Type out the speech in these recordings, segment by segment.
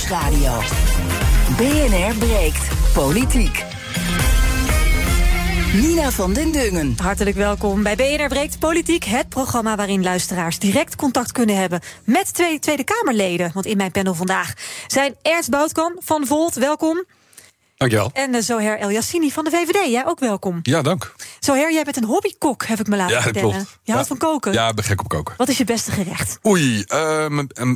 Nieuwsradio. BNR breekt politiek. Nina van den Dungen. Hartelijk welkom bij BNR Breekt Politiek, het programma waarin luisteraars direct contact kunnen hebben met twee Tweede Kamerleden. Want in mijn panel vandaag zijn Ernst Boutkan van Volt, welkom. Dankjewel. En uh, Zoher El Yassini van de VVD, jij ook welkom. Ja, dank. Zoher, jij bent een hobbykok, heb ik me laten ja, vertellen. Klopt. Je houdt ja. van koken? Ja, ik ben gek op koken. Wat is je beste gerecht? Oei, uh,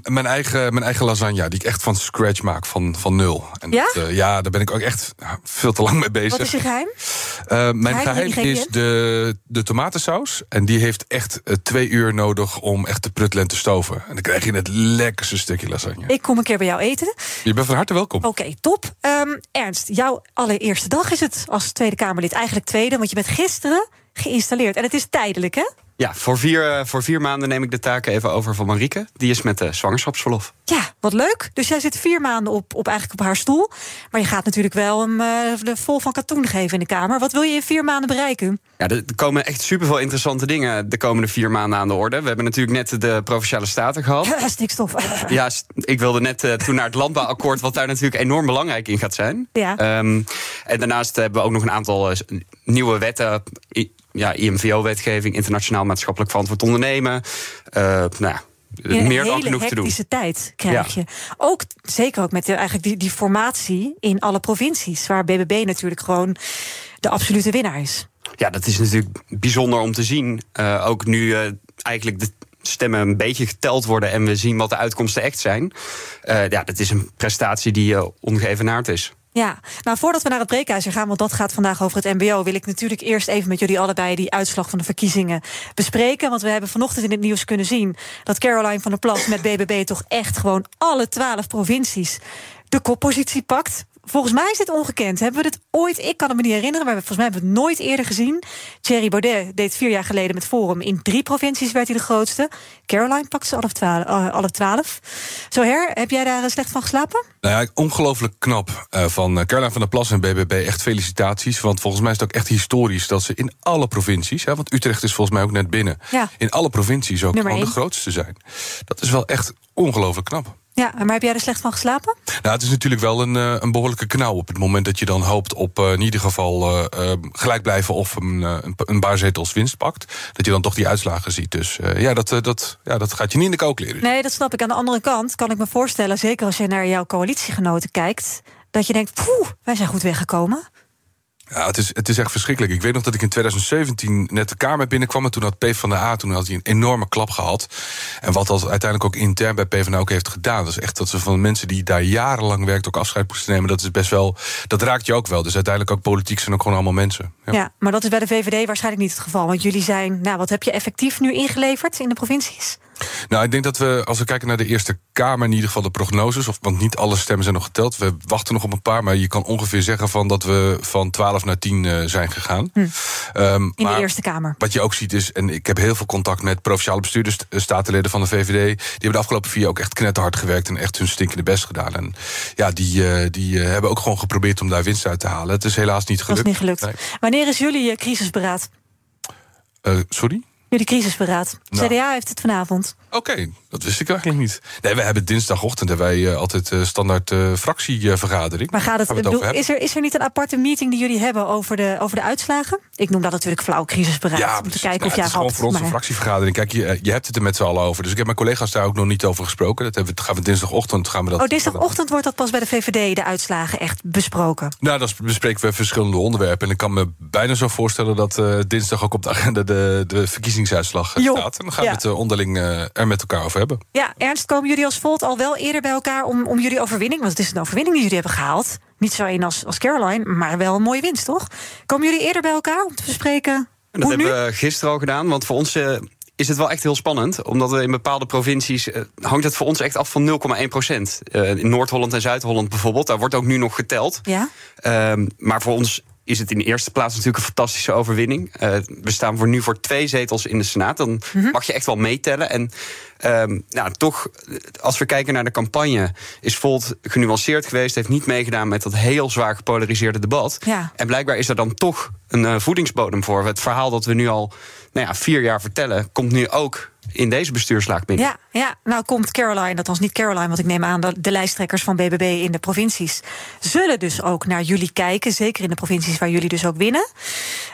mijn, eigen, mijn eigen lasagne, die ik echt van scratch maak, van, van nul. En ja? Dat, uh, ja, daar ben ik ook echt veel te lang mee bezig. Wat is je geheim? Uh, mijn geheim, geheim is de, de tomatensaus. En die heeft echt twee uur nodig om echt te pruttelen en te stoven. En dan krijg je het lekkerste stukje lasagne. Ik kom een keer bij jou eten. Je bent van harte welkom. Oké, okay, top. Um, Ernst, jouw allereerste dag is het als Tweede Kamerlid. Eigenlijk tweede, want je bent gisteren geïnstalleerd. En het is tijdelijk, hè? Ja, voor vier, voor vier maanden neem ik de taken even over van Marieke. Die is met de zwangerschapsverlof. Ja, wat leuk. Dus jij zit vier maanden op, op, eigenlijk op haar stoel. Maar je gaat natuurlijk wel hem uh, de vol van katoen geven in de Kamer. Wat wil je in vier maanden bereiken? Ja, er komen echt superveel interessante dingen de komende vier maanden aan de orde. We hebben natuurlijk net de Provinciale Staten gehad. Ja, stikstof. Ja, ik wilde net uh, toen naar het landbouwakkoord... wat daar natuurlijk enorm belangrijk in gaat zijn. Ja. Um, en daarnaast hebben we ook nog een aantal nieuwe wetten ja, IMVO-wetgeving, internationaal maatschappelijk verantwoord ondernemen. Uh, nou ja, in meer dan genoeg te doen. hectische tijd krijg je. Ook, zeker ook met de, eigenlijk die, die formatie in alle provincies, waar BBB natuurlijk gewoon de absolute winnaar is. Ja, dat is natuurlijk bijzonder om te zien. Uh, ook nu uh, eigenlijk de stemmen een beetje geteld worden en we zien wat de uitkomsten echt zijn. Uh, ja, dat is een prestatie die ongeëvenaard is. Ja, nou voordat we naar het breekijzer gaan, want dat gaat vandaag over het MBO, wil ik natuurlijk eerst even met jullie allebei die uitslag van de verkiezingen bespreken. Want we hebben vanochtend in het nieuws kunnen zien dat Caroline van der Plas met BBB toch echt gewoon alle twaalf provincies de koppositie pakt. Volgens mij is dit ongekend. Hebben we dit ooit? Ik kan het me niet herinneren, maar volgens mij hebben we het nooit eerder gezien. Thierry Baudet deed vier jaar geleden met Forum. In drie provincies werd hij de grootste. Caroline pakte ze alle twaalf. Alle twaalf. Zo her, heb jij daar slecht van geslapen? Nou ja, ongelooflijk knap uh, van Caroline van der Plas en BBB. Echt felicitaties. Want volgens mij is het ook echt historisch dat ze in alle provincies. Hè, want Utrecht is volgens mij ook net binnen. Ja. In alle provincies ook gewoon de grootste zijn. Dat is wel echt ongelooflijk knap. Ja, maar heb jij er slecht van geslapen? Nou, het is natuurlijk wel een, uh, een behoorlijke knauw op het moment dat je dan hoopt op uh, in ieder geval uh, gelijk blijven of een, een, een paar zetels winst pakt. Dat je dan toch die uitslagen ziet. Dus ja, dat, dat, ja, dat gaat je niet in de kook leren. Nee, dat snap ik. Aan de andere kant kan ik me voorstellen, zeker als je naar jouw coalitiegenoten kijkt, dat je denkt, poeh, wij zijn goed weggekomen. Ja, het is, het is echt verschrikkelijk. Ik weet nog dat ik in 2017 net de Kamer binnenkwam... en toen had PvdA toen had hij een enorme klap gehad. En wat dat uiteindelijk ook intern bij PvdA ook heeft gedaan... dat is echt dat ze van mensen die daar jarenlang werkt... ook afscheid moesten nemen, dat is best wel... dat raakt je ook wel. Dus uiteindelijk ook politiek zijn ook gewoon allemaal mensen. Ja. ja, maar dat is bij de VVD waarschijnlijk niet het geval. Want jullie zijn, nou, wat heb je effectief nu ingeleverd in de provincies? Nou, ik denk dat we, als we kijken naar de Eerste Kamer, in ieder geval de prognoses, of, want niet alle stemmen zijn nog geteld. We wachten nog op een paar, maar je kan ongeveer zeggen van dat we van 12 naar 10 uh, zijn gegaan. Hm. Um, in maar de Eerste Kamer. Wat je ook ziet is, en ik heb heel veel contact met provinciale bestuurders, statenleden van de VVD. Die hebben de afgelopen vier jaar ook echt knetterhard gewerkt en echt hun stinkende best gedaan. En ja, die, uh, die uh, hebben ook gewoon geprobeerd om daar winst uit te halen. Het is helaas niet gelukt. Dat is niet gelukt. Nee. Wanneer is jullie crisisberaad? sorry? Jullie crisisberaad. Nou. CDA heeft het vanavond. Oké, okay, dat wist ik eigenlijk niet. Nee, we hebben dinsdagochtend hebben wij uh, altijd uh, standaard uh, fractievergadering. Maar gaat het, bedoel, is, er, is er niet een aparte meeting die jullie hebben over de, over de uitslagen? Ik noem dat natuurlijk flauw crisisberaad. Ja, om te kijken nou, of jij het is gewoon voor onze maar... fractievergadering. Kijk, je, je hebt het er met z'n allen over. Dus ik heb mijn collega's daar ook nog niet over gesproken. Dat hebben we, gaan we dinsdagochtend gaan we dat. Oh, dinsdagochtend wordt dat pas bij de VVD de uitslagen echt besproken. Nou, dan bespreken we verschillende onderwerpen. En ik kan me bijna zo voorstellen dat dinsdag ook op de agenda de, de verkiezingsuitslag Jo. staat. En dan gaan Ja. we het uh, onderling uh, er met elkaar over hebben. Ja, Ernst, komen jullie als Volt al wel eerder bij elkaar om, om jullie overwinning? Want het is een overwinning die jullie hebben gehaald. Niet zo één als, als Caroline, maar wel een mooie winst, toch? Komen jullie eerder bij elkaar om te bespreken En dat hoe nu? hebben we gisteren al gedaan, want voor ons uh, is het wel echt heel spannend. Omdat we in bepaalde provincies uh, hangt het voor ons echt af van 0,1 procent. Uh, in Noord-Holland en Zuid-Holland bijvoorbeeld, daar wordt ook nu nog geteld. Ja? Um, maar voor ons is het in de eerste plaats natuurlijk een fantastische overwinning. Uh, we staan voor nu voor twee zetels in de Senaat. Dan Mhm. mm-hmm. mag je echt wel meetellen. En um, nou, toch, als we kijken naar de campagne, is Volt genuanceerd geweest. Heeft niet meegedaan met dat heel zwaar gepolariseerde debat. Ja. En blijkbaar is er dan toch een uh, voedingsbodem voor. Het verhaal dat we nu al nou ja, vier jaar vertellen, komt nu ook in deze bestuurslaag binnen. Ja, ja, nou komt Caroline, althans niet Caroline, want ik neem aan dat de lijsttrekkers van BBB in de provincies zullen dus ook naar jullie kijken, zeker in de provincies waar jullie dus ook winnen.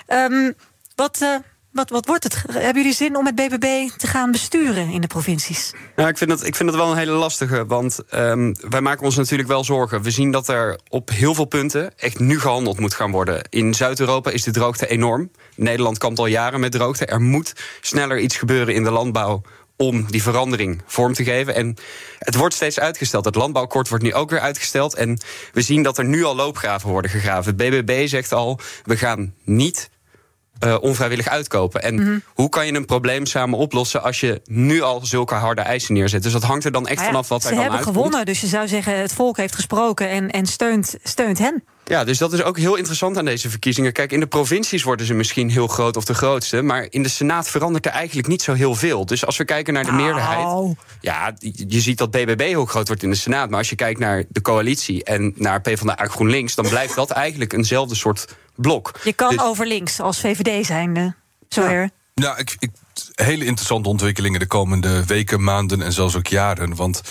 Um, wat, uh, wat, wat wordt het? Hebben jullie zin om met BBB te gaan besturen in de provincies? Nou, ik vind het, ik vind het wel een hele lastige. Want um, wij maken ons natuurlijk wel zorgen. We zien dat er op heel veel punten echt nu gehandeld moet gaan worden. In Zuid-Europa is de droogte enorm. Nederland kampt al jaren met droogte. Er moet sneller iets gebeuren in de landbouw om die verandering vorm te geven. En het wordt steeds uitgesteld. Het landbouwkort wordt nu ook weer uitgesteld. En we zien dat er nu al loopgraven worden gegraven. Het BBB zegt al, we gaan niet uh, onvrijwillig uitkopen. En mm -hmm. hoe kan je een probleem samen oplossen als je nu al zulke harde eisen neerzet? Dus dat hangt er dan echt ja, vanaf wat er dan uitkomt. Ze hebben gewonnen, dus je zou zeggen het volk heeft gesproken en, en steunt, steunt hen. Ja, dus dat is ook heel interessant aan deze verkiezingen. Kijk, in de provincies worden ze misschien heel groot of de grootste. Maar in de Senaat verandert er eigenlijk niet zo heel veel. Dus als we kijken naar de nou. meerderheid. Ja, je ziet dat BBB heel groot wordt in de Senaat. Maar als je kijkt naar de coalitie en naar PvdA GroenLinks. dan blijft dat eigenlijk eenzelfde soort blok. Je kan dus, over links als VVD zijn, zo ja. Nou, ik, ik, hele interessante ontwikkelingen de komende weken, maanden en zelfs ook jaren. Want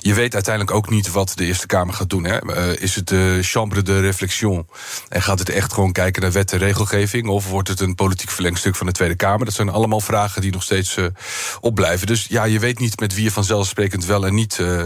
je weet uiteindelijk ook niet wat de Eerste Kamer gaat doen. Hè. Uh, is het de chambre de réflexion? En gaat het echt gewoon kijken naar wet en regelgeving? Of wordt het een politiek verlengstuk van de Tweede Kamer? Dat zijn allemaal vragen die nog steeds uh, opblijven. Dus ja, je weet niet met wie je vanzelfsprekend wel en niet uh,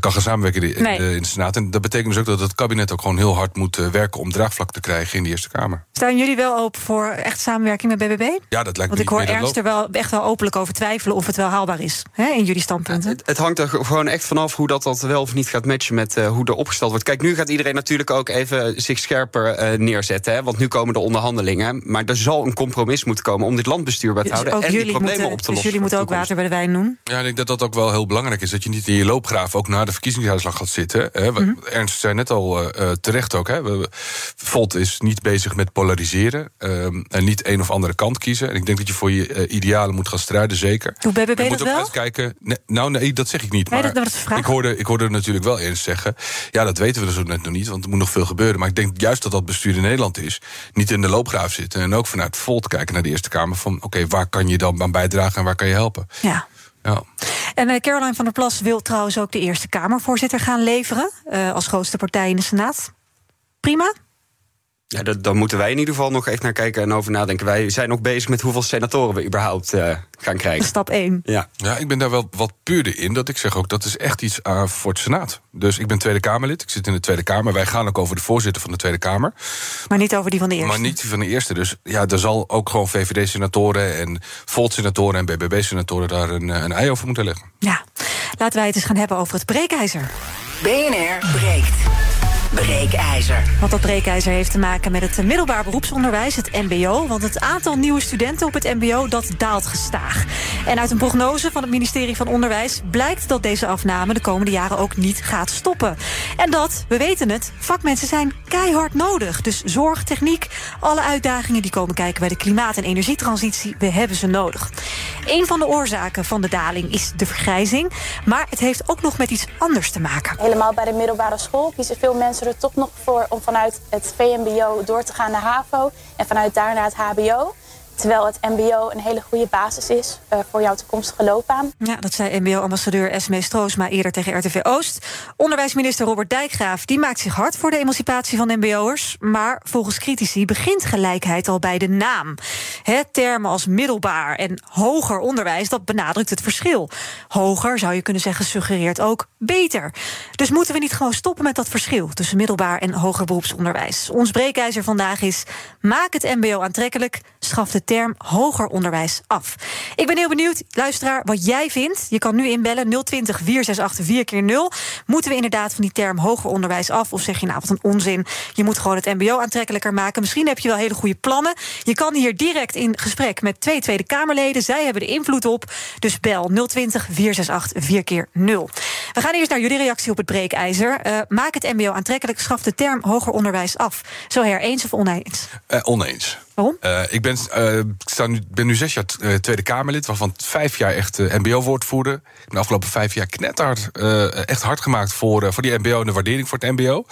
kan gaan samenwerken in, Nee. de, in de Senaat. En dat betekent dus ook dat het kabinet ook gewoon heel hard moet werken om draagvlak te krijgen in de Eerste Kamer. Staan jullie wel open voor echt samenwerking met BBB? Ja, dat lijkt Want me ik hoor niet meer dan Ernst er wel echt wel openlijk over twijfelen of het wel haalbaar is hè, in jullie standpunten. Het, het hangt er gewoon echt vanaf hoe dat, dat wel of niet gaat matchen met uh, hoe er opgesteld wordt. Kijk, nu gaat iedereen natuurlijk ook even zich scherper uh, neerzetten. Hè, want nu komen de onderhandelingen. Maar er zal een compromis moeten komen om dit land bestuurbaar te Dus houden en die jullie problemen moeten, op te dus lossen. jullie moeten ook water bij de wijn doen. Ja, ik denk dat dat ook wel heel belangrijk is. Dat je niet in je loopgraaf ook na de verkiezingsuitslag gaat zitten. Hè. Mhm. Ernst zei net al uh, terecht ook. Hè. We- Volt is niet bezig met polariseren. ehm, en niet een of andere kant kiezen. En ik denk dat je voor je eh, moet gaan strijden, zeker. Doet BBB dat moet ook wel? uitkijken. Nee, nou, nee, dat zeg ik niet. Nee, Maar dat- ik, hoorde, ik hoorde natuurlijk wel eens zeggen. Ja, dat weten we dus ook net nog niet. Want er moet nog veel gebeuren. Maar ik denk juist dat dat bestuur in Nederland is. Niet in de loopgraaf zitten. En ook vanuit Volt kijken naar de Eerste Kamer. Van oké, waar kan je dan aan bijdragen en waar kan je helpen? Ja. Ja. En eh, Caroline van der Plas wil trouwens ook de Eerste Kamervoorzitter gaan leveren. eh, als grootste partij in de Senaat. Prima. Ja, dat, dan moeten wij in ieder geval nog echt naar kijken en over nadenken. Wij zijn nog bezig met hoeveel senatoren we überhaupt eh, gaan krijgen. Stap 1. Ja. Ja, ik ben daar wel wat puurder in. Dat ik zeg ook, dat is echt iets uh, voor het Senaat. Dus ik ben Tweede Kamerlid. Ik zit in de Tweede Kamer. Wij gaan ook over de voorzitter van de Tweede Kamer. Maar niet over die van de eerste. Maar niet die van de eerste. Dus ja, er zal ook gewoon VVD-senatoren en Volt-senatoren en BBB-senatoren daar een, eh, een ei over moeten leggen. Ja. Laten wij het eens gaan hebben over het breekijzer. BNR breekt. Breekijzer. Want dat breekijzer heeft te maken met het middelbaar beroepsonderwijs, het MBO. Want het aantal nieuwe studenten op het MBO dat daalt gestaag. En uit een prognose van het ministerie van Onderwijs blijkt dat deze afname de komende jaren ook niet gaat stoppen. En dat, we weten het, vakmensen zijn keihard nodig. Dus zorg, techniek, alle uitdagingen die komen kijken bij de klimaat- en energietransitie, we hebben ze nodig. Een van de oorzaken van de daling is de vergrijzing. Maar het heeft ook nog met iets anders te maken. Helemaal bij de middelbare school kiezen veel mensen er toch nog voor om vanuit het VMBO door te gaan naar HAVO en vanuit daar naar het HBO. Terwijl het MBO een hele goede basis is uh, voor jouw toekomstige loopbaan. Ja, dat zei MBO-ambassadeur Esme Stroosma eerder tegen RTV Oost. Onderwijsminister Robert Dijkgraaf die maakt zich hard voor de emancipatie van MBO'ers. Maar volgens critici begint gelijkheid al bij de naam. He, termen als middelbaar en hoger onderwijs, dat benadrukt het verschil. Hoger, zou je kunnen zeggen, suggereert ook beter. Dus moeten we niet gewoon stoppen met dat verschil tussen middelbaar en hoger beroepsonderwijs? Ons breekijzer vandaag is: maak het MBO aantrekkelijk, schaf de term hoger onderwijs af. Ik ben heel benieuwd, luisteraar, wat jij vindt. Je kan nu inbellen 020 468 4 keer 0 Moeten we inderdaad van die term hoger onderwijs af? Of zeg je nou wat een onzin? Je moet gewoon het MBO aantrekkelijker maken. Misschien heb je wel hele goede plannen. Je kan hier direct in gesprek met twee Tweede Kamerleden. Zij hebben de invloed op. Dus bel 020 468 4 keer 0 We gaan eerst naar jullie reactie op het breekijzer. Uh, maak het MBO aantrekkelijk, schaf de term hoger onderwijs af. Zo her, eens of oneens? Uh, oneens. Uh, ik ben, uh, ik sta nu, ben nu zes jaar uh, Tweede Kamerlid, waarvan vijf jaar echt MBO-woordvoerder. Ik ben de afgelopen vijf jaar knetterhard, echt hard gemaakt voor, voor die MBO en de waardering voor het MBO.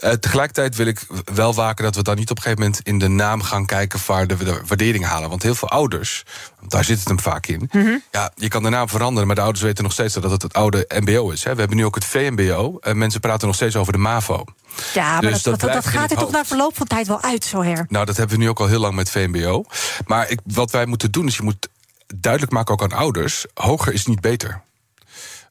Uh, tegelijkertijd wil ik wel waken dat we dan niet op een gegeven moment in de naam gaan kijken waar de, de waardering halen. Want heel veel ouders, daar zit het hem vaak in. Mhm. Ja, je kan de naam veranderen, maar de ouders weten nog steeds dat het het oude MBO is. Hè. We hebben nu ook het VMBO. En mensen praten nog steeds over de MAVO. Ja, maar Dus dat, dat dat, dat blijft in gaat het er toch na verloop van tijd wel uit, zo her. Nou, dat hebben we nu ook al heel lang met VMBO. Maar ik, wat wij moeten doen is, je moet duidelijk maken ook aan ouders... hoger is niet beter.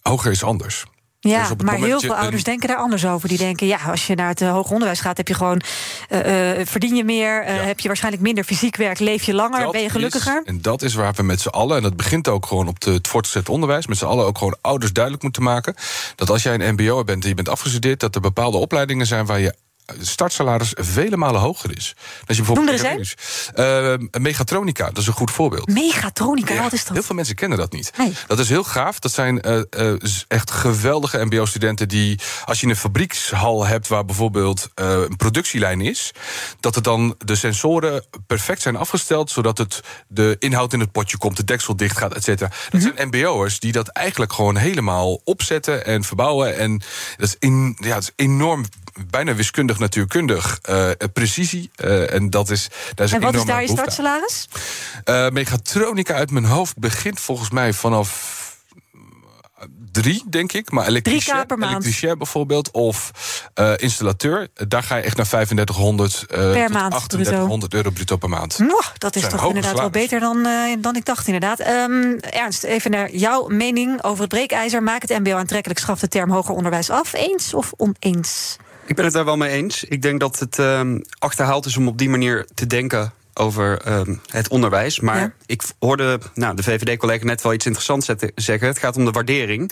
Hoger is anders. Ja, Dus maar heel veel een- ouders denken daar anders over. Die denken, ja, als je naar het eh, hoger onderwijs gaat, heb je gewoon eh, eh, verdien je meer, Ja. heb je waarschijnlijk minder fysiek werk, leef je langer, Dat ben je gelukkiger. is- en dat is waar we met z'n allen, en dat begint ook gewoon op de, het voortgezet onderwijs, met z'n allen ook gewoon ouders duidelijk moeten maken. Dat als jij een MBO bent en je bent afgestudeerd, dat er bepaalde opleidingen zijn waar je startsalaris vele malen hoger is. Als je Noem bijvoorbeeld er eens Eh, Megatronica, dat is een goed voorbeeld. Megatronica, Ja, wat is dat? Heel veel mensen kennen dat niet. Nee. Dat is heel gaaf. Dat zijn eh, eh, echt geweldige MBO-studenten die, als je een fabriekshal hebt waar bijvoorbeeld een productielijn is, dat er dan de sensoren perfect zijn afgesteld, zodat het de inhoud in het potje komt, de deksel dicht gaat, et cetera. Dat Mhm. zijn MBO'ers die dat eigenlijk gewoon helemaal opzetten en verbouwen. En dat is, in, ja, dat is enorm. Bijna wiskundig, natuurkundig, eh, precisie. eh, en dat is, daar is En wat is daar je startsalaris? Eh, Megatronica uit mijn hoofd begint volgens mij vanaf drie, denk ik. Maar elektricien, per elektricien bijvoorbeeld, of installateur. Daar ga je echt naar 3500 eh, tot maand, 3800 euro bruto per maand. Mwah, dat is Zijn toch inderdaad wel beter dan, dan ik dacht, inderdaad. Ehm, Ernst, even naar jouw mening over het breekijzer. Maak het MBO aantrekkelijk, schaf de term hoger onderwijs af. Eens of oneens? Ik ben het daar wel mee eens. Ik denk dat het ehm, achterhaald is om op die manier te denken over ehm, het onderwijs. Maar Ja. ik hoorde nou, de VVD-collega net wel iets interessants zeggen. Het gaat om de waardering.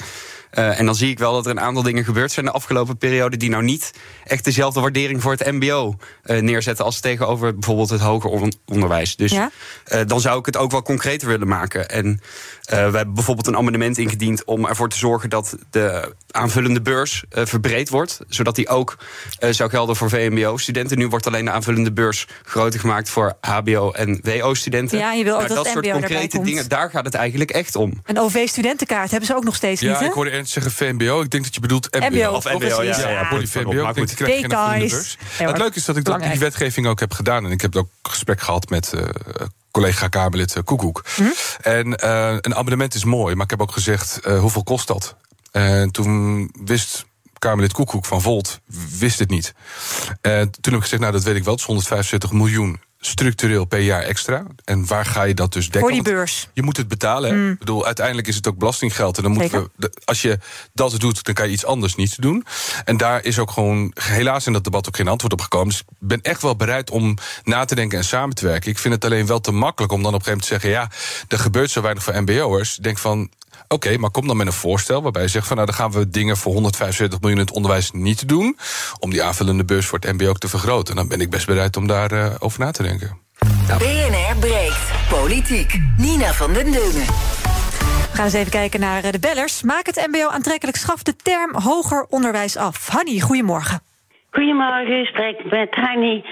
Eh, en dan zie ik wel dat er een aantal dingen gebeurd zijn de afgelopen periode... die nou niet echt dezelfde waardering voor het mbo eh, neerzetten... als tegenover bijvoorbeeld het hoger on- onderwijs. Dus Ja. eh, dan zou ik het ook wel concreter willen maken. En we hebben bijvoorbeeld een amendement ingediend... om ervoor te zorgen dat de aanvullende beurs verbreed wordt. Zodat die ook zou gelden voor VMBO-studenten. Nu wordt alleen de aanvullende beurs groter gemaakt... voor HBO- en WO-studenten. Ja, je wil ook dat dat soort MBO erbij concrete komt. dingen, daar gaat het eigenlijk echt om. Een OV-studentenkaart hebben ze ook nog steeds Ja, niet, hè? ik hoorde Ernst zeggen VMBO. Ik denk dat je bedoelt MBO. MBO. Of MBO, ja, ja, Ja, VMBO. maar goed. krijg je geen beurs. Ja, het leuke is dat ik die wetgeving ook heb gedaan. En ik heb ook gesprek gehad met eh, collega Kamerlid eh, Koekoek. Mhm. En eh, een abonnement is mooi, maar ik heb ook gezegd, eh, hoeveel kost dat? En toen wist Kamerlid Koekoek van Volt, wist het niet. En toen heb ik gezegd, nou dat weet ik wel, het is 175 miljoen structureel per jaar extra. En waar ga je dat dus dekken? Voor die beurs. Je moet het betalen. hè? Ik bedoel, uiteindelijk is het ook belastinggeld. En dan moeten Zeker. we, als je dat doet, dan kan je iets anders niet doen. En daar is ook gewoon helaas in dat debat ook geen antwoord op gekomen. Dus ik ben echt wel bereid om na te denken en samen te werken. Ik vind het alleen wel te makkelijk om dan op een gegeven moment te zeggen: ja, er gebeurt zo weinig voor MBO'ers. Ik denk van. Oké, maar kom dan met een voorstel waarbij je zegt van nou dan gaan we dingen voor 175 miljoen in het onderwijs niet doen. Om die aanvullende beurs voor het MBO ook te vergroten. En dan ben ik best bereid om daarover over na te denken. BNR breekt. Politiek. Nina van den Dungen. We gaan eens even kijken naar eh, de bellers. Maak het MBO aantrekkelijk, schaf de term hoger onderwijs af. Hanny, goedemorgen. Goedemorgen, ik spreek met Hanny.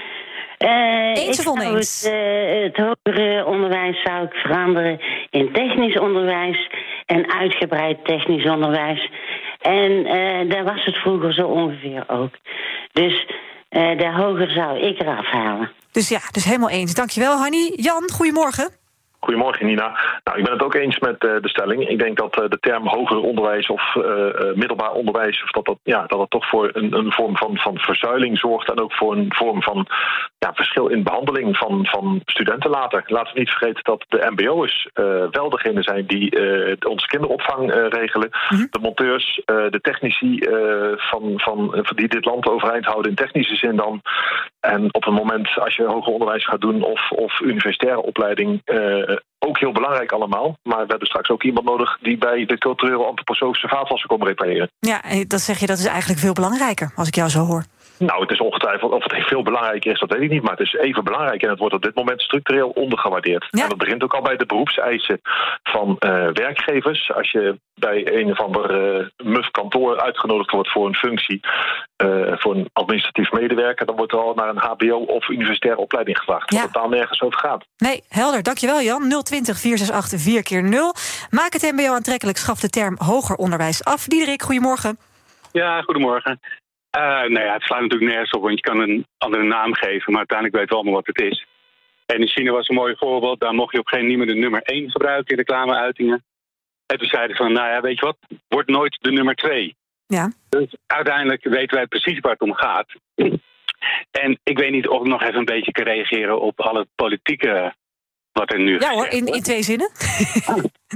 Eh, Eens of oneens? Het, eh, het hogere onderwijs zou ik veranderen in technisch onderwijs en uitgebreid technisch onderwijs. En eh, daar was het vroeger zo ongeveer ook. Dus de hoger zou ik eraf halen. Dus ja, dus helemaal eens. Dankjewel, Hanny. Jan, goedemorgen. Goedemorgen, Nina. Nou, ik ben het ook eens met eh, de stelling. Ik denk dat eh, de term hoger onderwijs of eh, middelbaar onderwijs, of dat, dat, ja, dat het toch voor een, een vorm van, van verzuiling zorgt en ook voor een vorm van ja, verschil in behandeling van, van studenten later. Laten we niet vergeten dat de MBO's eh, wel degene zijn die onze kinderopvang regelen. De monteurs, de technici van, van die dit land overeind houden in technische zin dan. En op het moment als je hoger onderwijs gaat doen of, of universitaire opleiding, eh, ook heel belangrijk allemaal. Maar we hebben straks ook iemand nodig die bij de culturele antroposofische vaatwassen komt repareren. Ja, eh, dat zeg je, dat is eigenlijk veel belangrijker, als ik jou zo hoor. Nou, het is ongetwijfeld, of het veel belangrijker is, dat weet ik niet. Maar het is even belangrijk en het wordt op dit moment structureel ondergewaardeerd. Ja. En dat begint ook al bij de beroepseisen van eh, werkgevers. Als je bij een of ander eh, muf kantoor uitgenodigd wordt voor een functie, eh, voor een administratief medewerker, dan wordt er al naar een HBO of universitaire opleiding gevraagd. Ja. Wat totaal nergens over gaat. Nee, helder. Dankjewel, Jan. 020 468 4 keer 0 Maak het MBO aantrekkelijk, schaf de term hoger onderwijs af. Diederik, goedemorgen. Ja, goedemorgen. Uh, nou ja, het slaat natuurlijk nergens op, want je kan een andere naam geven, maar uiteindelijk weten we allemaal wat het is. En in China was een mooi voorbeeld, daar mocht je op geen moment de nummer 1 gebruiken in reclameuitingen. En toen zeiden ze van, nou ja, weet je wat, wordt nooit de nummer 2. Ja. Dus uiteindelijk weten wij precies waar het om gaat. En ik weet niet of ik nog even een beetje kan reageren op alle politieke wat er nu Ja hoor, in, in twee zinnen.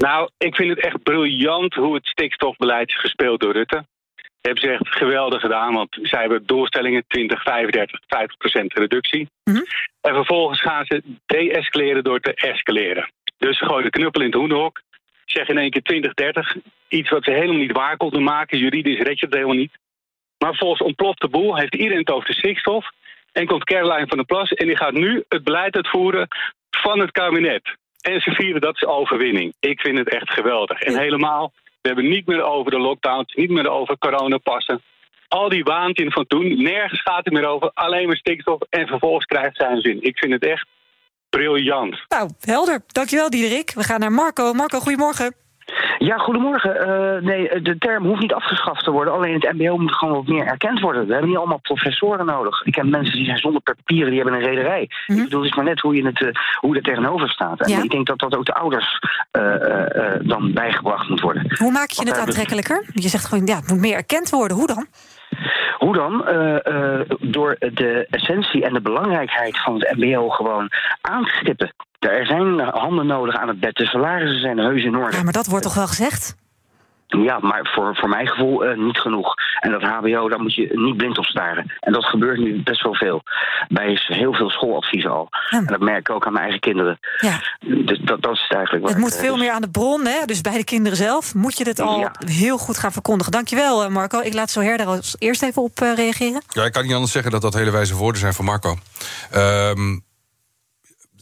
nou, ik vind het echt briljant hoe het stikstofbeleid is gespeeld door Rutte. Hebben ze echt geweldig gedaan, want zij hebben doelstellingen 20, 35, 50 procent reductie. Mhm. En vervolgens gaan ze de-escaleren door te escaleren. Dus ze gooien de knuppel in het hoenderhok. Zeggen in één keer 20, 30. Iets wat ze helemaal niet waar konden maken. Juridisch red je het helemaal niet. Maar volgens ontploft de boel heeft iedereen het over de stikstof. En komt Caroline van der Plas en die gaat nu het beleid uitvoeren van het kabinet. En ze vieren dat is overwinning. Ik vind het echt geweldig. En helemaal, we hebben niet meer over de lockdowns, niet meer over coronapassen. Al die waanzin van toen, nergens gaat het meer over. Alleen maar stikstof en vervolgens krijgt zij een zin. Ik vind het echt briljant. Nou, helder. Dankjewel, Diederik. We gaan naar Marco. Marco, goedemorgen. Ja, goedemorgen. Uh, nee, de term hoeft niet afgeschaft te worden. Alleen het MBO moet gewoon wat meer erkend worden. We hebben niet allemaal professoren nodig. Ik ken mensen die zijn zonder papieren, die hebben een rederij. Mhm. Ik bedoel, het is maar net hoe je het, uh, hoe er tegenover staat. En Ja. ik denk dat dat ook de ouders uh, dan bijgebracht moet worden. Hoe maak je Want het aantrekkelijker? Je zegt gewoon, ja, het moet meer erkend worden. Hoe dan? Hoe dan? Eh, eh, door de essentie en de belangrijkheid van het MBO gewoon aan te stippen. Er zijn handen nodig aan het bed. De salarissen zijn heus in orde. Ja, maar dat wordt toch wel gezegd? Ja, maar voor, voor mijn gevoel eh, niet genoeg. En dat HBO, daar moet je niet blind op staren. En dat gebeurt nu best wel veel. Bij heel veel schooladviezen al. En dat merk ik ook aan mijn eigen kinderen. Ja. Dus dat, dat is het eigenlijk. wat Het moet eh, veel dus- meer aan de bron, hè? dus bij de kinderen zelf. Moet je dit al Ja. heel goed gaan verkondigen. Dankjewel, eh, Marco. Ik laat zo her daar als eerst even op eh, reageren. Ja, ik kan niet anders zeggen dat dat hele wijze woorden zijn van Marco. Ehm,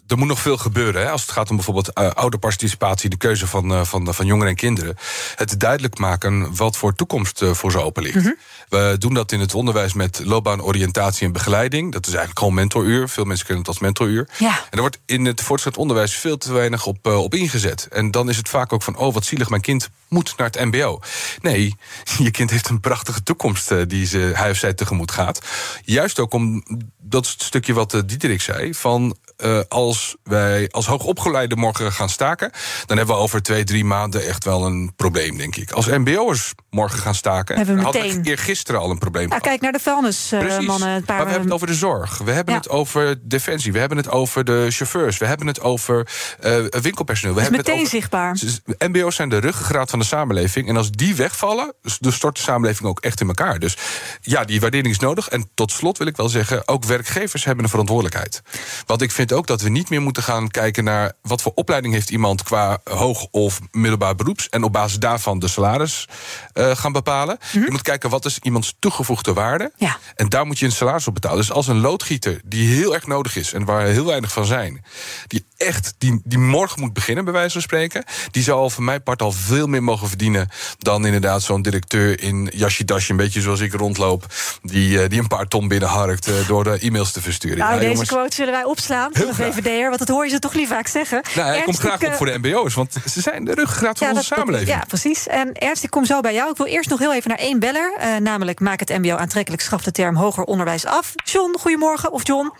er moet nog veel gebeuren hè, als het gaat om bijvoorbeeld eh, ouderparticipatie, de keuze van, eh, van, van jongeren en kinderen. Het duidelijk maken wat voor toekomst eh, voor ze open ligt. We doen dat in het onderwijs met loopbaanoriëntatie en begeleiding. Dat is eigenlijk gewoon mentoruur. Veel mensen kennen het als mentoruur. Ja. En er wordt in het voortgezet onderwijs veel te weinig op, op ingezet. En dan is het vaak ook van, oh wat zielig, mijn kind moet naar het mbo. Nee, je kind heeft een prachtige toekomst die ze, hij of zij tegemoet gaat. Juist ook om, dat stukje wat Diederik zei... van eh, als wij als hoogopgeleide morgen gaan staken... dan hebben we over twee, drie maanden echt wel een probleem, denk ik. Als mbo'ers morgen gaan staken... Hebben we hadden meteen. we eergisteren al een probleem kijk naar de vuilnismannen. Precies. mannen, een paar maar we hebben het over de zorg. We hebben Ja. het over defensie. We hebben het over de chauffeurs. We hebben het over eh, winkelpersoneel. We is hebben meteen het over... zichtbaar. MBO's zijn de ruggengraat van de samenleving. En als die wegvallen, dus stort de samenleving ook echt in elkaar. Dus ja, die waardering is nodig. En tot slot wil ik wel zeggen, ook werkgevers hebben een verantwoordelijkheid. Want ik vind ook dat we niet meer moeten gaan kijken naar wat voor opleiding heeft iemand qua hoog of middelbaar beroeps. En op basis daarvan de salaris eh, gaan bepalen. Je moet kijken wat is iemands toegevoegde waarde. Ja. En daar moet je een salaris op betalen. Dus als een loodgieter die heel erg nodig is en waar heel weinig van zijn, die echt die, die morgen moet beginnen, bij wijze van spreken, die zou al van mijn part al veel meer mogen verdienen dan inderdaad zo'n directeur in jasje dasje, een beetje zoals ik rondloop, die, eh, die een paar ton binnenharkt eh, door de e-mails te versturen. Nou, Ja, deze jongens. quote zullen wij opslaan van de. VVD'er, want dat hoor je ze toch niet vaak zeggen. Nou, ik kom graag op eh, voor de MBO's, want ze zijn de ruggengraat van Ja, onze dat- samenleving. ja, precies. En Ernst, ik kom zo bij jou. Ik wil eerst nog heel even naar één beller. eh, namelijk, maak het MBO aantrekkelijk, schaf de term hoger onderwijs af. John, goedemorgen. Of John.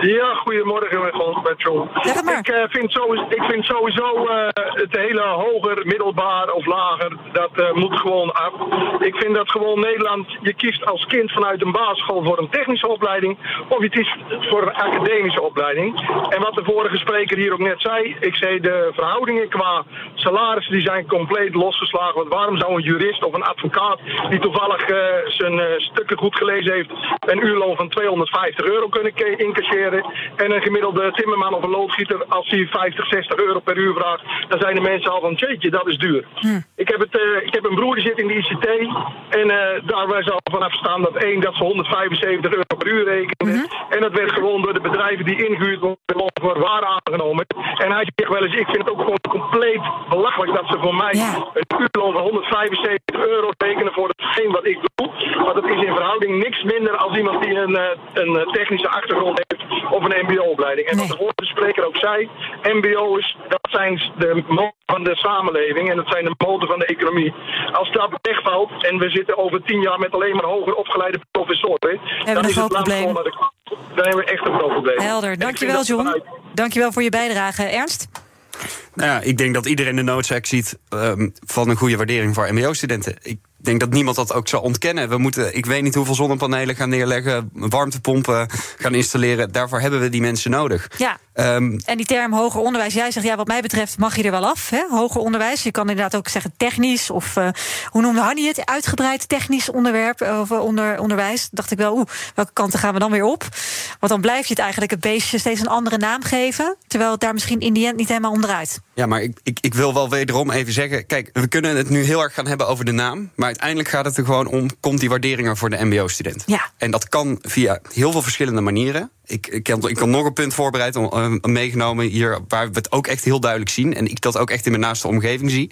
Ja, goedemorgen met John. Ik, eh, vind, sowieso, ik vind sowieso eh, het hele hoger, middelbaar of lager, dat eh, moet gewoon af. Ik vind dat gewoon Nederland, je kiest als kind vanuit een basisschool voor een technische opleiding of je kiest voor een academische opleiding. En wat de vorige spreker hier ook net zei, ik zei de verhoudingen qua salarissen die zijn compleet losgeslagen. Want waarom zou een jurist of een advocaat die toevallig zijn stukken goed gelezen heeft een uurloon van 250 euro kunnen ke- En een gemiddelde timmerman of een loodgieter, als hij 50, 60 euro per uur vraagt, dan zijn de mensen al van, jeetje, dat is duur. Ik, heb het, eh, ik heb een broer die zit in de ICT en eh, daar wij zal vanaf staan dat één, dat ze 175 euro per uur rekenen. En dat werd gewoon door de bedrijven die ingehuurd worden voor waar aangenomen. En hij zegt wel eens, ik vind het ook gewoon compleet belachelijk dat ze voor mij een uurloon van 175 euro rekenen voor hetgeen wat ik doe. Maar dat is in verhouding niks minder als iemand die een, eh, een technische achtergrond heeft of een mbo-opleiding. En wat de vorige spreker ook zei, mbo's, dat zijn de mooiste van de samenleving en dat zijn de motor van de economie. Als dat wegvalt en we zitten over tien jaar met alleen maar hoger opgeleide professoren, dan is het probleem. de dan hebben we echt een groot probleem. Helder. Dankjewel, John. vanuit- Dankjewel voor je bijdrage. Ernst? Nou ja, ik denk dat iedereen de noodzaak ziet ehm, van een goede waardering voor MBO-studenten. Ik denk dat niemand dat ook zal ontkennen. We moeten, ik weet niet hoeveel zonnepanelen gaan neerleggen, warmtepompen gaan installeren. Daarvoor hebben we die mensen nodig. Ja. Ehm, En die term hoger onderwijs, jij zegt ja, wat mij betreft mag je er wel af. Hè? Hoger onderwijs. Je kan inderdaad ook zeggen technisch of eh, hoe noemde Hanny het? Uitgebreid technisch onderwerp eh, of eh, onder, onderwijs. Dacht ik wel, oeh, welke kanten gaan we dan weer op? Want dan blijf je het eigenlijk het beestje steeds een andere naam geven. Terwijl het daar misschien in die end niet helemaal onderuit. Ja, maar ik, ik, ik wil wel wederom even zeggen... kijk, we kunnen het nu heel erg gaan hebben over de naam... maar uiteindelijk gaat het er gewoon om... komt die waardering er voor de mbo-student? Ja. En dat kan via heel veel verschillende manieren. Ik, ik, heb, ik had nog een punt voorbereid, om, eh, meegenomen hier... waar we het ook echt heel duidelijk zien... en ik dat ook echt in mijn naaste omgeving zie.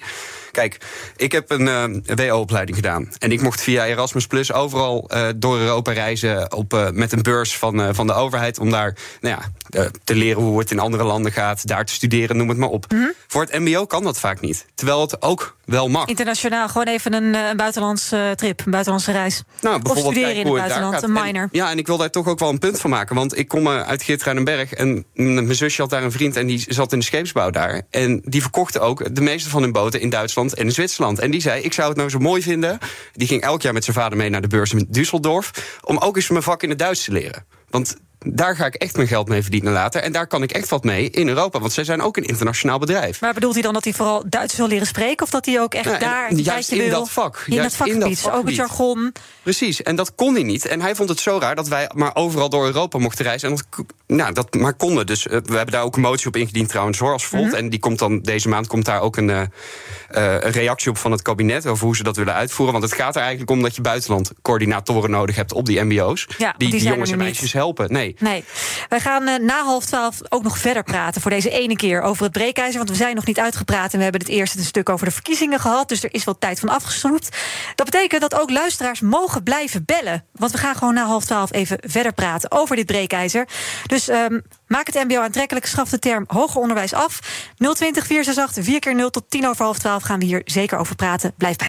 Kijk, ik heb een eh, WO-opleiding gedaan. En ik mocht via Erasmus Plus overal eh, door Europa reizen... Op, met een beurs van, van de overheid... om daar nou ja, te leren hoe het in andere landen gaat... daar te studeren, noem het maar op. Voor het mbo kan dat vaak niet. Terwijl het ook wel mag. Internationaal, gewoon even een, een buitenlandse trip, een buitenlandse reis. Nou, of bijvoorbeeld studeren kijken in het buitenland, een minor. En, ja, en ik wil daar toch ook wel een punt van maken. Want ik kom eh, uit Geertruidenberg en mijn zusje had daar een vriend... en die zat in de scheepsbouw daar. En die verkochten ook de meeste van hun boten in Duitsland en in Zwitserland. En die zei, ik zou het nou zo mooi vinden... die ging elk jaar met zijn vader mee naar de beurs in Düsseldorf... om ook eens mijn vak in het Duits te leren. Want daar ga ik echt mijn geld mee verdienen later. En daar kan ik echt wat mee in Europa. Want zij zijn ook een internationaal bedrijf. Maar bedoelt hij dan dat hij vooral Duits wil leren spreken? Of dat hij ook echt en daar een juist in wil? dat vak. In Juist dat in dat vakgebied. Ook het jargon. Precies, en dat kon hij niet. En hij vond het zo raar dat wij maar overal door Europa mochten reizen. En dat, nou, dat maar konden. Dus eh, we hebben daar ook een motie op ingediend trouwens, hoor, als Volt. En die komt dan deze maand komt daar ook een, eh, eh, een reactie op van het kabinet... over hoe ze dat willen uitvoeren. Want het gaat er eigenlijk om dat je buitenland coördinatoren nodig hebt op die mbo's. Ja, die, die die jongens en meisjes helpen. Nee. Nee. Wij gaan eh, na half twaalf ook nog verder praten voor deze ene keer over het breekijzer. Want we zijn nog niet uitgepraat en we hebben het eerste stuk over de verkiezingen gehad. Dus er is wel tijd van afgesnoept. Dat betekent dat ook luisteraars mogen blijven bellen. Want we gaan gewoon na half twaalf even verder praten over dit breekijzer. Dus ehm, maak het MBO aantrekkelijk. Schaf de term hoger onderwijs af. 020 468 4 keer 0 tot 10 over half 12 gaan we hier zeker over praten. Blijf bij.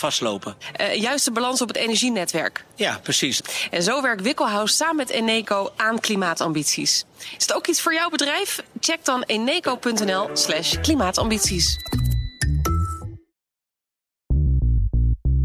vastlopen. Eh, juist de balans op het energienetwerk. Ja, precies. En zo werkt Wikkelhuis samen met Eneco aan klimaatambities. Is het ook iets voor jouw bedrijf? Check dan eneco.nl slash klimaatambities.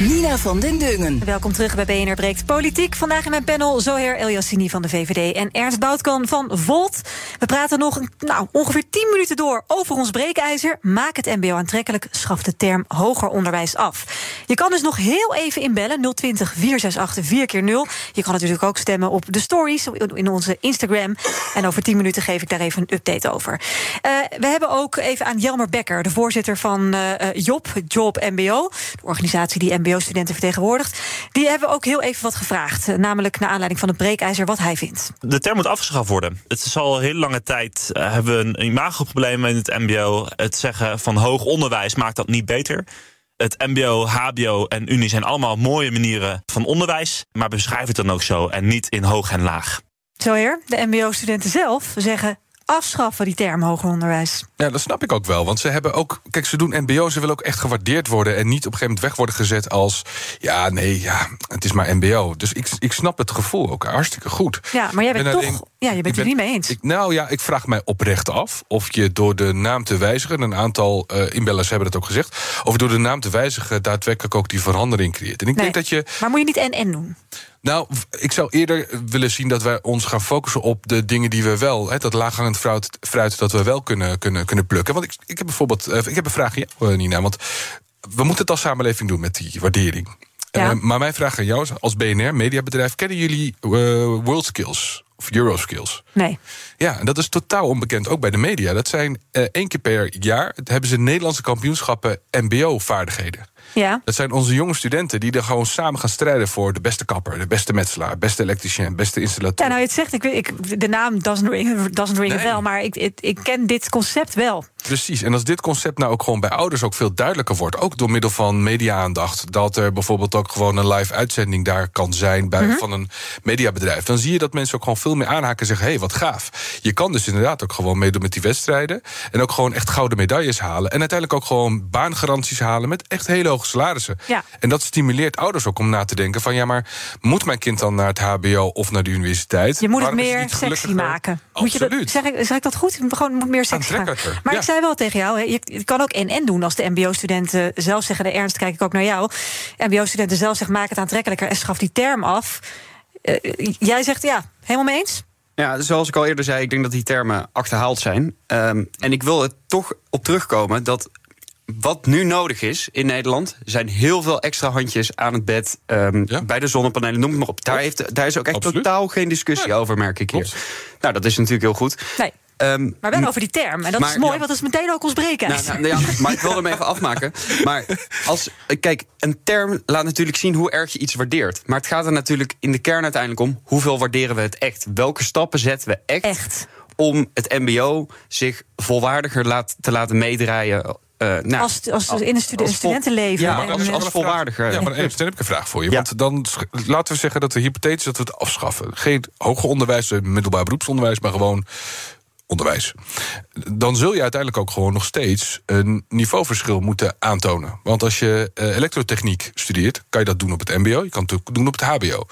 Nina van den Dungen. Welkom terug bij BNR Breekt Politiek. Vandaag in mijn panel Zoher Elyassini van de VVD en Ernst Boutkan van Volt. We praten nog nou, ongeveer 10 minuten door over ons breekijzer. Maak het mbo aantrekkelijk, schaf de term hoger onderwijs af. Je kan dus nog heel even inbellen, 020 468 4 keer 0 Je kan natuurlijk ook stemmen op de stories in onze Instagram. En over 10 minuten geef ik daar even een update over. Eh, we hebben ook even aan Jelmer Becker, de voorzitter van eh, eh, JOB, Job MBO, de organisatie die MBO-studenten vertegenwoordigt. Die hebben ook heel even wat gevraagd. eh, namelijk naar aanleiding van het breekijzer, wat hij vindt. De term moet afgeschaft worden. Het is al hele lange tijd eh, hebben we een imagoprobleem in het MBO. Het zeggen van hoog onderwijs maakt dat niet beter. Het MBO, HBO en Unie zijn allemaal mooie manieren van onderwijs, maar beschrijf het dan ook zo en niet in hoog en laag. Zo heer, de MBO-studenten zelf zeggen afschaffen, die term hoger onderwijs. Ja, dat snap ik ook wel. Want ze hebben ook. Kijk, ze doen MBO, ze willen ook echt gewaardeerd worden. En niet op een gegeven moment weg worden gezet als. Ja, nee, ja, het is maar MBO. Dus ik, ik snap het gevoel ook hartstikke goed. Ja, maar jij bent ben toch. alleen- ja, je bent het er niet mee eens. Ik, nou ja, ik vraag mij oprecht af of je door de naam te wijzigen, een aantal eh, inbellers hebben dat ook gezegd, of door de naam te wijzigen daadwerkelijk ook die verandering creëert. En ik Nee. denk dat je. Maar moet je niet en-en doen? Nou, ik zou eerder willen zien dat wij ons gaan focussen op de dingen die we wel, hè, dat laaghangend fruit, fruit dat we wel kunnen, kunnen, kunnen plukken. Want ik, ik heb bijvoorbeeld, eh, ik heb een vraag aan jou, eh, Nina, want we moeten het als samenleving doen met die waardering. Ja. Eh, maar mijn vraag aan jou is, als BNR, mediabedrijf, kennen jullie eh, WorldSkills of Euroskills? Nee. Ja, en dat is totaal onbekend, ook bij de media. Dat zijn eh, één keer per jaar hebben ze Nederlandse kampioenschappen MBO-vaardigheden. Ja. Dat zijn onze jonge studenten die er gewoon samen gaan strijden voor de beste kapper, de beste metselaar, beste elektricien, beste installateur. Ja, nou, je het zegt, ik, ik, de naam doesn't ring, doesn't ring Nee. bell, maar ik, ik, ik ken dit concept wel. Precies. En als dit concept nou ook gewoon bij ouders ook veel duidelijker wordt, ook door middel van media-aandacht, dat er bijvoorbeeld ook gewoon een live uitzending daar kan zijn bij, Mhm. van een mediabedrijf, dan zie je dat mensen ook gewoon veel meer aanhaken en zeggen: hé, hey, wat gaaf. Je kan dus inderdaad ook gewoon meedoen met die wedstrijden en ook gewoon echt gouden medailles halen en uiteindelijk ook gewoon baangaranties halen met echt hele hoge salarissen. Ja. En dat stimuleert ouders ook om na te denken: van ja, maar moet mijn kind dan naar het HBO of naar de universiteit? Je moet het Waarom is meer sexy maken. Moet je dat, Absoluut. zeg, ik, zeg ik dat goed? Gewoon moet meer sexy maken. Maar ja. ik zei wel tegen jou, je, kan ook en-en doen als de mbo-studenten zelf zeggen... de ernst kijk ik ook naar jou. mbo-studenten zelf zeggen, maak het aantrekkelijker... en schaf die term af. Eh, jij zegt ja, helemaal mee eens? Ja, zoals ik al eerder zei, ik denk dat die termen achterhaald zijn. Ehm, en ik wil er toch op terugkomen dat wat nu nodig is in Nederland, zijn heel veel extra handjes aan het bed ehm, bij de zonnepanelen, noem het maar op. Daar, heeft, daar is ook echt Absoluut. totaal geen discussie over, merk ik hier. Nou, dat is natuurlijk heel goed. Nee. Ehm, Maar wel over die term. En dat maar- is mooi, ja. want dat is meteen ook ons breken. nou, nou, ja, maar ik wil hem even afmaken. Maar als, kijk, een term laat natuurlijk zien hoe erg je iets waardeert. Maar het gaat er natuurlijk in de kern uiteindelijk om... hoeveel waarderen we het echt? Welke stappen zetten we echt, om het mbo zich volwaardiger laat, te laten meedraaien... eh, nou, als, als in een studen- als vol- studentenleven. Ja, En- als, als volwaardiger. Ja, maar dan heb ik een vraag voor je. Want dan laten we zeggen dat we hypothetisch dat we het afschaffen. Geen hoger onderwijs, eh, middelbaar beroepsonderwijs, maar gewoon onderwijs. Dan zul je uiteindelijk ook gewoon nog steeds een niveauverschil moeten aantonen. Want als je eh, elektrotechniek studeert, kan je dat doen op het MBO, je kan het ook doen op het HBO.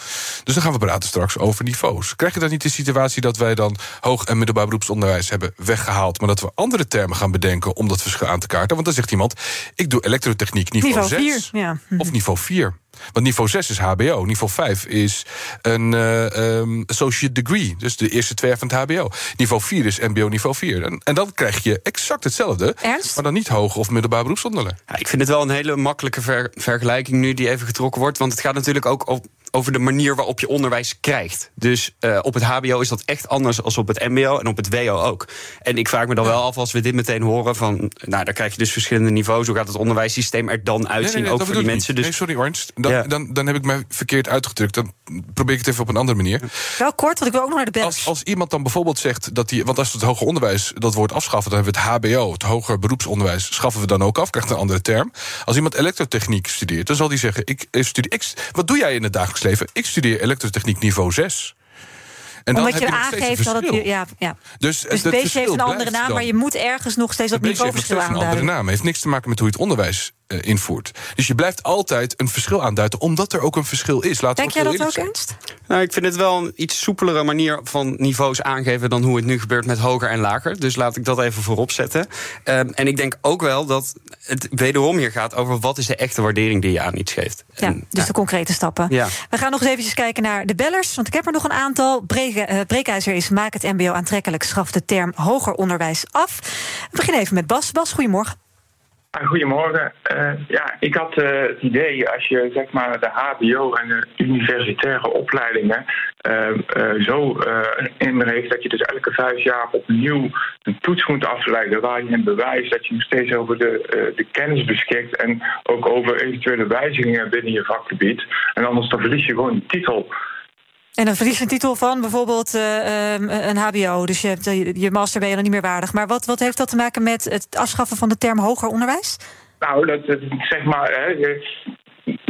Dus dan gaan we praten straks over niveaus. Krijg je dan niet de situatie dat wij dan hoog en middelbaar beroepsonderwijs hebben weggehaald, maar dat we andere termen gaan bedenken om dat verschil aan te kaarten? Want dan zegt iemand: ik doe elektrotechniek niveau, Niveau 6 4, ja. of niveau 4. Want niveau 6 is HBO, niveau 5 is een eh, ehm, associate degree. Dus de eerste twee jaar van het HBO. Niveau 4 is MBO niveau 4. En, en dan krijg je exact hetzelfde. Ernst? Maar dan niet hoog of middelbaar beroepsonderwijs. Ja, ik vind het wel een hele makkelijke ver- vergelijking nu die even getrokken wordt. Want het gaat natuurlijk ook op- over de manier waarop je onderwijs krijgt. Dus eh, op het HBO is dat echt anders dan op het MBO en op het WO ook. En ik vraag me dan wel af als we dit meteen horen van. Nou, dan krijg je dus verschillende niveaus. Hoe gaat het onderwijssysteem er dan uitzien? ook voor die ik mensen. Dus Nee, sorry Ernst. Dan, Ja. dan, dan heb ik mij verkeerd uitgedrukt. Dan probeer ik het even op een andere manier. Wel kort, want ik wil ook nog naar de bellers. Als, als iemand dan bijvoorbeeld zegt dat hij. Want als we het hoger onderwijs dat woord afschaffen, dan hebben we het HBO, het hoger beroepsonderwijs, schaffen we dan ook af, krijgt een andere term. Als iemand elektrotechniek studeert, dan zal hij zeggen: ik eh, studeer. Ik, wat doe jij in het dagelijks Ik studeer elektrotechniek niveau 6. En Omdat heb je steeds een aangeeft dat het... Ja, ja. Dus, Dus het het beestje heeft een andere naam, dan. maar je moet ergens nog steeds dat Het beestje heeft nog niveauverschil steeds een andere naam. Heeft niks te maken met hoe je het onderwijs eh, invoert. Dus je blijft altijd een verschil aanduiden, omdat er ook een verschil is. Laten Denk jij dat ook, zijn. Ernst? Nou, ik vind het wel een iets soepelere manier van niveaus aangeven dan hoe het nu gebeurt met hoger en lager. Dus laat ik dat even voorop zetten. Ehm, en ik denk ook wel dat het wederom hier gaat over wat is de echte waardering die je aan iets geeft. Ja, dus de concrete stappen. Ja. We gaan nog eens eventjes kijken naar de bellers. Want ik heb er nog een aantal. Breke, eh, breekijzer is maak het mbo aantrekkelijk. Schaf de term hoger onderwijs af. We beginnen even met Bas. Bas, goedemorgen. Ah, Goedemorgen. Eh, ja, ik had eh, het idee als je zeg maar de HBO en de universitaire opleidingen eh, eh, zo inricht dat je dus elke vijf jaar opnieuw een toets moet afleggen waar je een bewijst dat je nog steeds over de, de kennis beschikt en ook over eventuele wijzigingen binnen je vakgebied. En anders dan verlies je gewoon de titel. En dan verlies een titel van bijvoorbeeld eh, ehm, een HBO. Dus je, hebt, eh, je master ben je dan niet meer waardig. Maar wat, wat heeft dat te maken met het afschaffen van de term hoger onderwijs? Nou, dat, dat zeg maar, hè,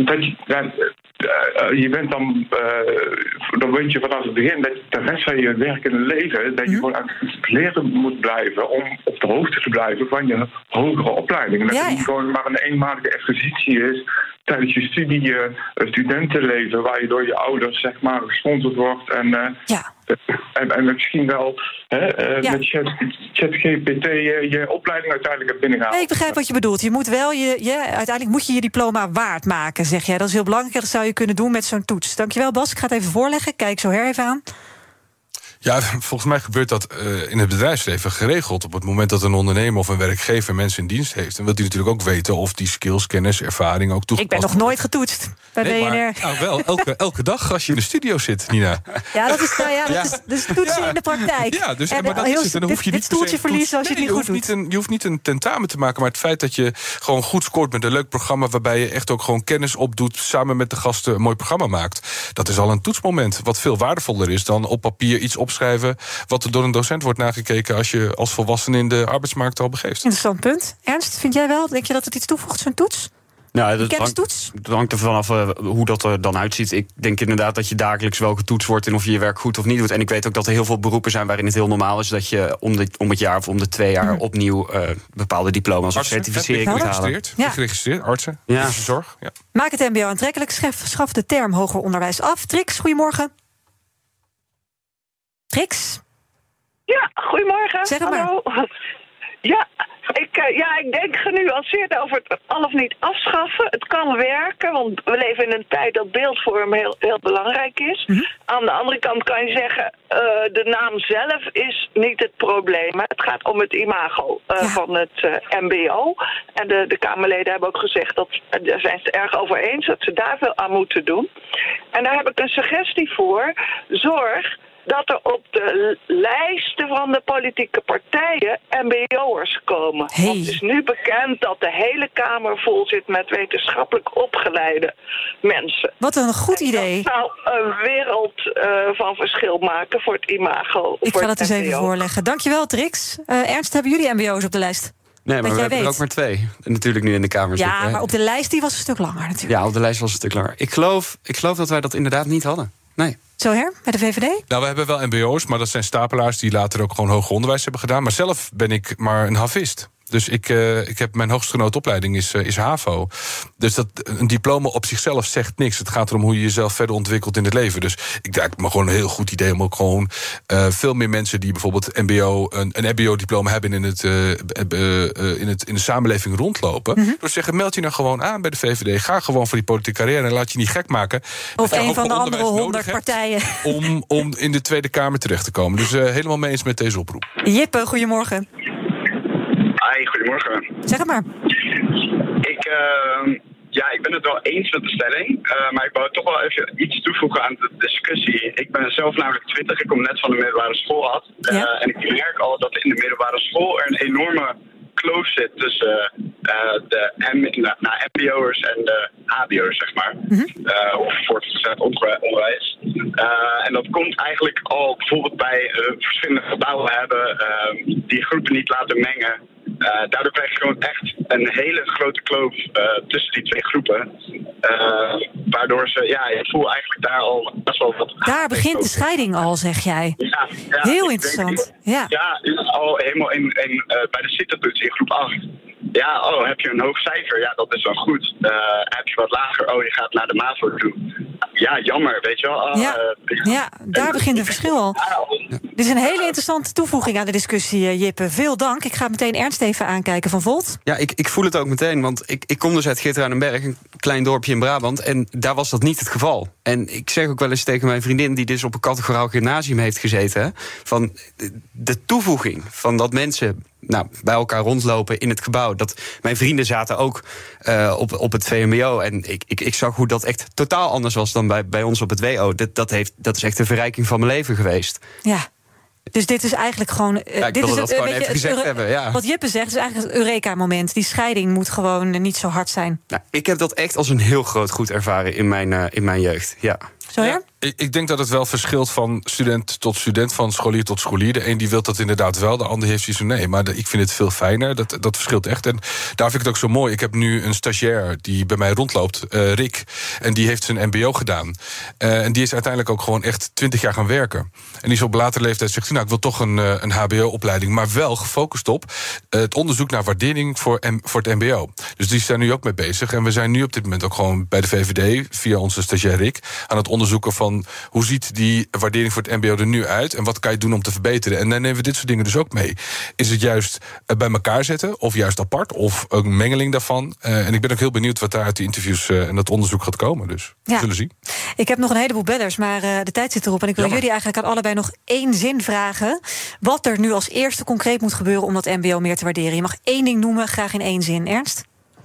dat, dat- eh, je bent dan, uh, dan weet je vanaf het begin dat de rest van je werkende leven, dat je gewoon aan het leren moet blijven om op de hoogte te blijven van je hogere opleiding. En dat het niet gewoon maar een eenmalige exercitie is tijdens je studie, studentenleven, waar je door je ouders zeg maar gesponsord wordt en, ja. En, en misschien wel hè, ja. met ChatGPT je opleiding uiteindelijk hebt binnengehaald. Nee, ik begrijp wat je bedoelt. Je moet wel je, je, uiteindelijk moet je je diploma waard maken, zeg jij. Dat is heel belangrijk. Dat zou je kunnen doen met zo'n toets. Dankjewel, Bas. Ik ga het even voorleggen. Kijk zo her even aan. Ja, volgens mij gebeurt dat uh, in het bedrijfsleven geregeld. Op het moment dat een ondernemer of een werkgever mensen in dienst heeft, dan wil hij natuurlijk ook weten of die skills, kennis, ervaring ook toegepast Ik ben nog nooit getoetst bij nee, BNR. Maar, nou, wel, elke, elke dag als je in de studio zit, Nina. Ja, dat is, nou ja, dat is dus toetsen ja. in de praktijk. Ja, dus, en, maar dat heel, is het. En dan hoef je dit, niet dit stoeltje verliezen als nee, je het niet goed hoeft doet. Niet een, je hoeft niet een tentamen te maken, maar het feit dat je gewoon goed scoort met een leuk programma, waarbij je echt ook gewoon kennis opdoet, samen met de gasten een mooi programma maakt. Dat is al een toetsmoment, wat veel waardevoller is dan op papier iets opschrijven wat er door een docent wordt nagekeken als je als volwassene in de arbeidsmarkt al begeeft. Interessant punt. Ernst, vind jij wel? Denk je dat het iets toevoegt, zo'n toets? Nou, dat kennistoets? hangt, dat hangt er vanaf uh, hoe dat er dan uitziet. Ik denk inderdaad dat je dagelijks wel getoetst wordt in of je je werk goed of niet doet. En ik weet ook dat er heel veel beroepen zijn waarin het heel normaal is dat je om, de, om het jaar of om de twee jaar opnieuw uh, bepaalde diploma's of certificering moet halen. Ja. Geregistreerd, artsen, ja. zorg. Ja. Maak het MBO aantrekkelijk, schaf, schaf de term hoger onderwijs af. Trix, goedemorgen. Trix? Ja, goedemorgen. Zeg maar. Hallo. Ja, ik, uh, ja, ik denk genuanceerd over het al of niet afschaffen. Het kan werken, want we leven in een tijd dat beeldvorm heel, heel belangrijk is. Mhm. Aan de andere kant kan je zeggen, uh, de naam zelf is niet het probleem. Het gaat om het imago uh, Ja. van het MBO. En de, de Kamerleden hebben ook gezegd, dat, daar zijn ze het erg over eens, dat ze daar veel aan moeten doen. En daar heb ik een suggestie voor. Zorg dat er op de lijsten van de politieke partijen MBO'ers komen. Hey. Want het is nu bekend dat de hele Kamer vol zit met wetenschappelijk opgeleide mensen. Wat een goed idee. Dat zou een wereld uh, van verschil maken voor het imago. Ik ga het dat eens even voorleggen. Dankjewel, Trix. Uh, Ernst, hebben jullie MBO's op de lijst? Nee, maar we hebben er ook maar twee. En natuurlijk nu in de Kamer Ja, zitten. maar op de lijst die was een stuk langer natuurlijk. Ja, op de lijst was het een stuk langer. Ik geloof, ik geloof dat wij dat inderdaad niet hadden. Nee. Zo her, bij de VVD? Nou, we hebben wel MBO's, maar dat zijn stapelaars die later ook gewoon hoger onderwijs hebben gedaan. Maar zelf ben ik maar een havist. Dus ik, uh, ik heb mijn hoogstgenoten opleiding is, uh, is HAVO. Dus dat, een diploma op zichzelf zegt niks. Het gaat erom hoe je jezelf verder ontwikkelt in het leven. Dus ik denk me gewoon een heel goed idee om ook gewoon uh, veel meer mensen die bijvoorbeeld MBO, een, een MBO-diploma hebben in, het, in, het, in de samenleving rondlopen. Mhm. Door te zeggen, meld je nou gewoon aan bij de VVD. Ga gewoon voor die politieke carrière en laat je niet gek maken. Of een van de andere honderd partijen. Om, om in de Tweede Kamer terecht te komen. Dus helemaal mee eens met deze oproep. Jippe, goedemorgen. Goedemorgen. Zeg het maar. Ik, uh, ja, ik ben het wel eens met de stelling. Uh, maar ik wou toch wel even iets toevoegen aan de discussie. Ik ben zelf namelijk 20, ik kom net van de middelbare school af. Uh, Ja. En ik merk al dat in de middelbare school er een enorme kloof zit tussen uh, de M, nou, MBO'ers en de HBO'ers, zeg maar. Uh, of voortgezet onder- onderwijs. Uh, en dat komt eigenlijk al bijvoorbeeld bij verschillende gebouwen hebben uh, die groepen niet laten mengen. Uh, daardoor krijg je gewoon echt een hele grote kloof uh, tussen die twee groepen. Uh, waardoor ze, ja, ik voel eigenlijk daar al best wel wat. Daar begint de scheiding al, zeg jij. Ja, ja, Heel interessant. denk- Ja. ja, al helemaal in, in, bij de zittentoets in groep 8. Ja, oh, heb je een hoog cijfer? Ja, dat is wel goed. Heb je wat lager? Oh, je gaat naar de MAVO toe. Ja, jammer, weet je wel. Ja. uh, Ja, daar begint het verschil al. Dit is een hele interessante toevoeging aan de discussie, eh, Jippe. Veel dank. Ik ga meteen Ernst even aankijken van Volt. Ja, ik, ik voel het ook meteen, want ik, ik kom dus uit Geertruidenberg, een klein dorpje in Brabant, en daar was dat niet het geval. En ik zeg ook wel eens tegen mijn vriendin, die dus op een categoraal gymnasium heeft gezeten, van de- de toevoeging van dat mensen nou, bij elkaar rondlopen in het gebouw. Dat mijn vrienden zaten ook eh, op, op het VMBO. En ik, ik, ik zag hoe dat echt totaal anders was dan bij, bij ons op het WO. Dat, dat, heeft, dat is echt een verrijking van mijn leven geweest. Ja. Dus dit is eigenlijk gewoon. eh, Ja, dit is dat gewoon weet je, even gezegd Euro- hebben, ja. Wat Jippe zegt, is eigenlijk het Eureka-moment. Die scheiding moet gewoon eh, niet zo hard zijn. Nou, ik heb dat echt als een heel groot goed ervaren in mijn, eh, in mijn jeugd. Ja. Zo ik, ik denk dat het wel verschilt van student tot student, van scholier tot scholier. De een die wil dat inderdaad wel, de ander heeft zoiets van nee. Maar ik vind het veel fijner. Dat, dat verschilt echt. En daar vind ik het ook zo mooi. Ik heb nu een stagiair die bij mij rondloopt, uh, Rick. En die heeft zijn MBO gedaan. Uh, en die is uiteindelijk ook gewoon echt twintig jaar gaan werken. En die is op latere leeftijd zegt: Nou, ik wil toch een, uh, een HBO-opleiding. Maar wel gefocust op het onderzoek naar waardering voor, M, voor het MBO. Dus die zijn nu ook mee bezig. En we zijn nu op dit moment ook gewoon bij de VVD, via onze stagiair Rick, aan het onderzoeken van hoe ziet die waardering voor het MBO er nu uit en wat kan je doen om te verbeteren. En dan nemen we dit soort dingen dus ook mee. Is het juist eh, bij elkaar zetten of juist apart of een mengeling daarvan? Uh, en ik ben ook heel benieuwd wat daar uit die interviews uh, en dat onderzoek gaat komen. Dus we zullen zien. Ik heb nog een heleboel bellers, maar de tijd zit erop. En ik wil Jammer. jullie eigenlijk aan allebei nog één zin vragen. Wat er nu als eerste concreet moet gebeuren om dat MBO meer te waarderen. Je mag één ding noemen, graag in één zin. Ernst?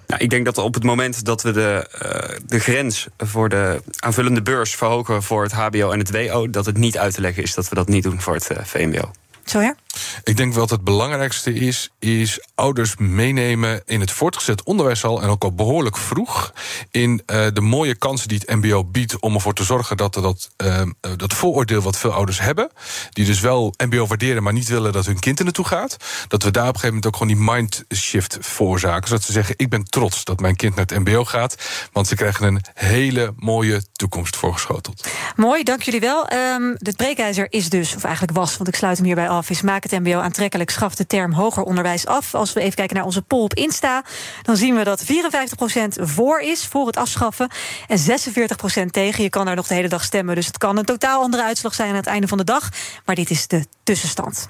Nou, ik denk dat op het moment dat we de, uh, de grens voor de aanvullende beurs verhogen voor het HBO en het WO, dat het niet uit te leggen is dat we dat niet doen voor het uh, VMBO. Zo ja? Ik denk dat het belangrijkste is, is ouders meenemen in het voortgezet onderwijs al en ook al behoorlijk vroeg in uh, de mooie kansen die het MBO biedt om ervoor te zorgen dat dat, uh, dat vooroordeel wat veel ouders hebben, die dus wel MBO waarderen, maar niet willen dat hun kind er naartoe gaat, dat we daar op een gegeven moment ook gewoon die mindshift veroorzaken. Zodat ze zeggen: Ik ben trots dat mijn kind naar het MBO gaat, want ze krijgen een hele mooie toekomst voorgeschoteld. Mooi, dank jullie wel. Um, het breekijzer is dus, of eigenlijk was, want ik sluit hem hierbij af, is het MBO aantrekkelijk, schaf de term hoger onderwijs af. Als we even kijken naar onze poll op Insta, dan zien we dat 54% voor is, voor het afschaffen, en 46% tegen. Je kan daar nog de hele dag stemmen, dus het kan een totaal andere uitslag zijn aan het einde van de dag. Maar dit is de tussenstand.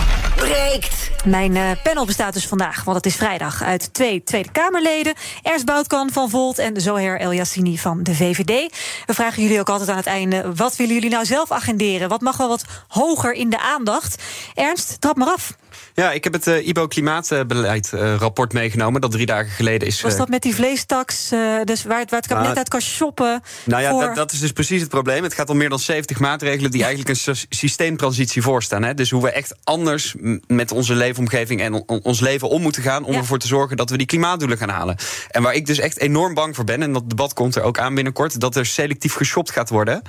Mijn uh, panel bestaat dus vandaag, want het is vrijdag, uit twee Tweede Kamerleden. Ernst Boutkan van Volt en Zoher El Yassini van de VVD. We vragen jullie ook altijd aan het einde, wat willen jullie nou zelf agenderen? Wat mag wel wat hoger in de aandacht? Ernst, trap maar af. Ja, ik heb het uh, IBO Klimaatbeleid uh, rapport meegenomen. Dat drie dagen geleden is. Was dat met die vleestaks? Dus waar, waar het kabinet uh, uit kan shoppen? Nou ja, voor... dat, dat, is dus precies het probleem. Het gaat om meer dan 70 maatregelen die eigenlijk een systeemtransitie voorstaan. Hè? Dus hoe we echt anders met onze leefomgeving en on, ons leven om moeten gaan. om ja. ervoor te zorgen dat we die klimaatdoelen gaan halen. En waar ik dus echt enorm bang voor ben, en dat debat komt er ook aan binnenkort. dat er selectief geshopt gaat worden.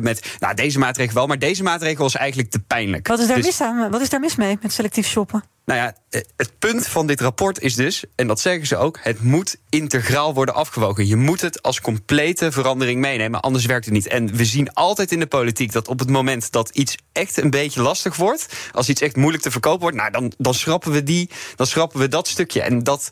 met nou, deze maatregel wel, maar deze maatregel is eigenlijk te pijnlijk. Wat is daar, dus, mis, aan? Wat is daar mis mee met selectief shoppen? Nou ja, het punt van dit rapport is dus, en dat zeggen ze ook, het moet integraal worden afgewogen. Je moet het als complete verandering meenemen, anders werkt het niet. En we zien altijd in de politiek dat op het moment dat iets echt een beetje lastig wordt, als iets echt moeilijk te verkopen wordt, nou dan, dan schrappen we die, dan schrappen we dat stukje. En dat,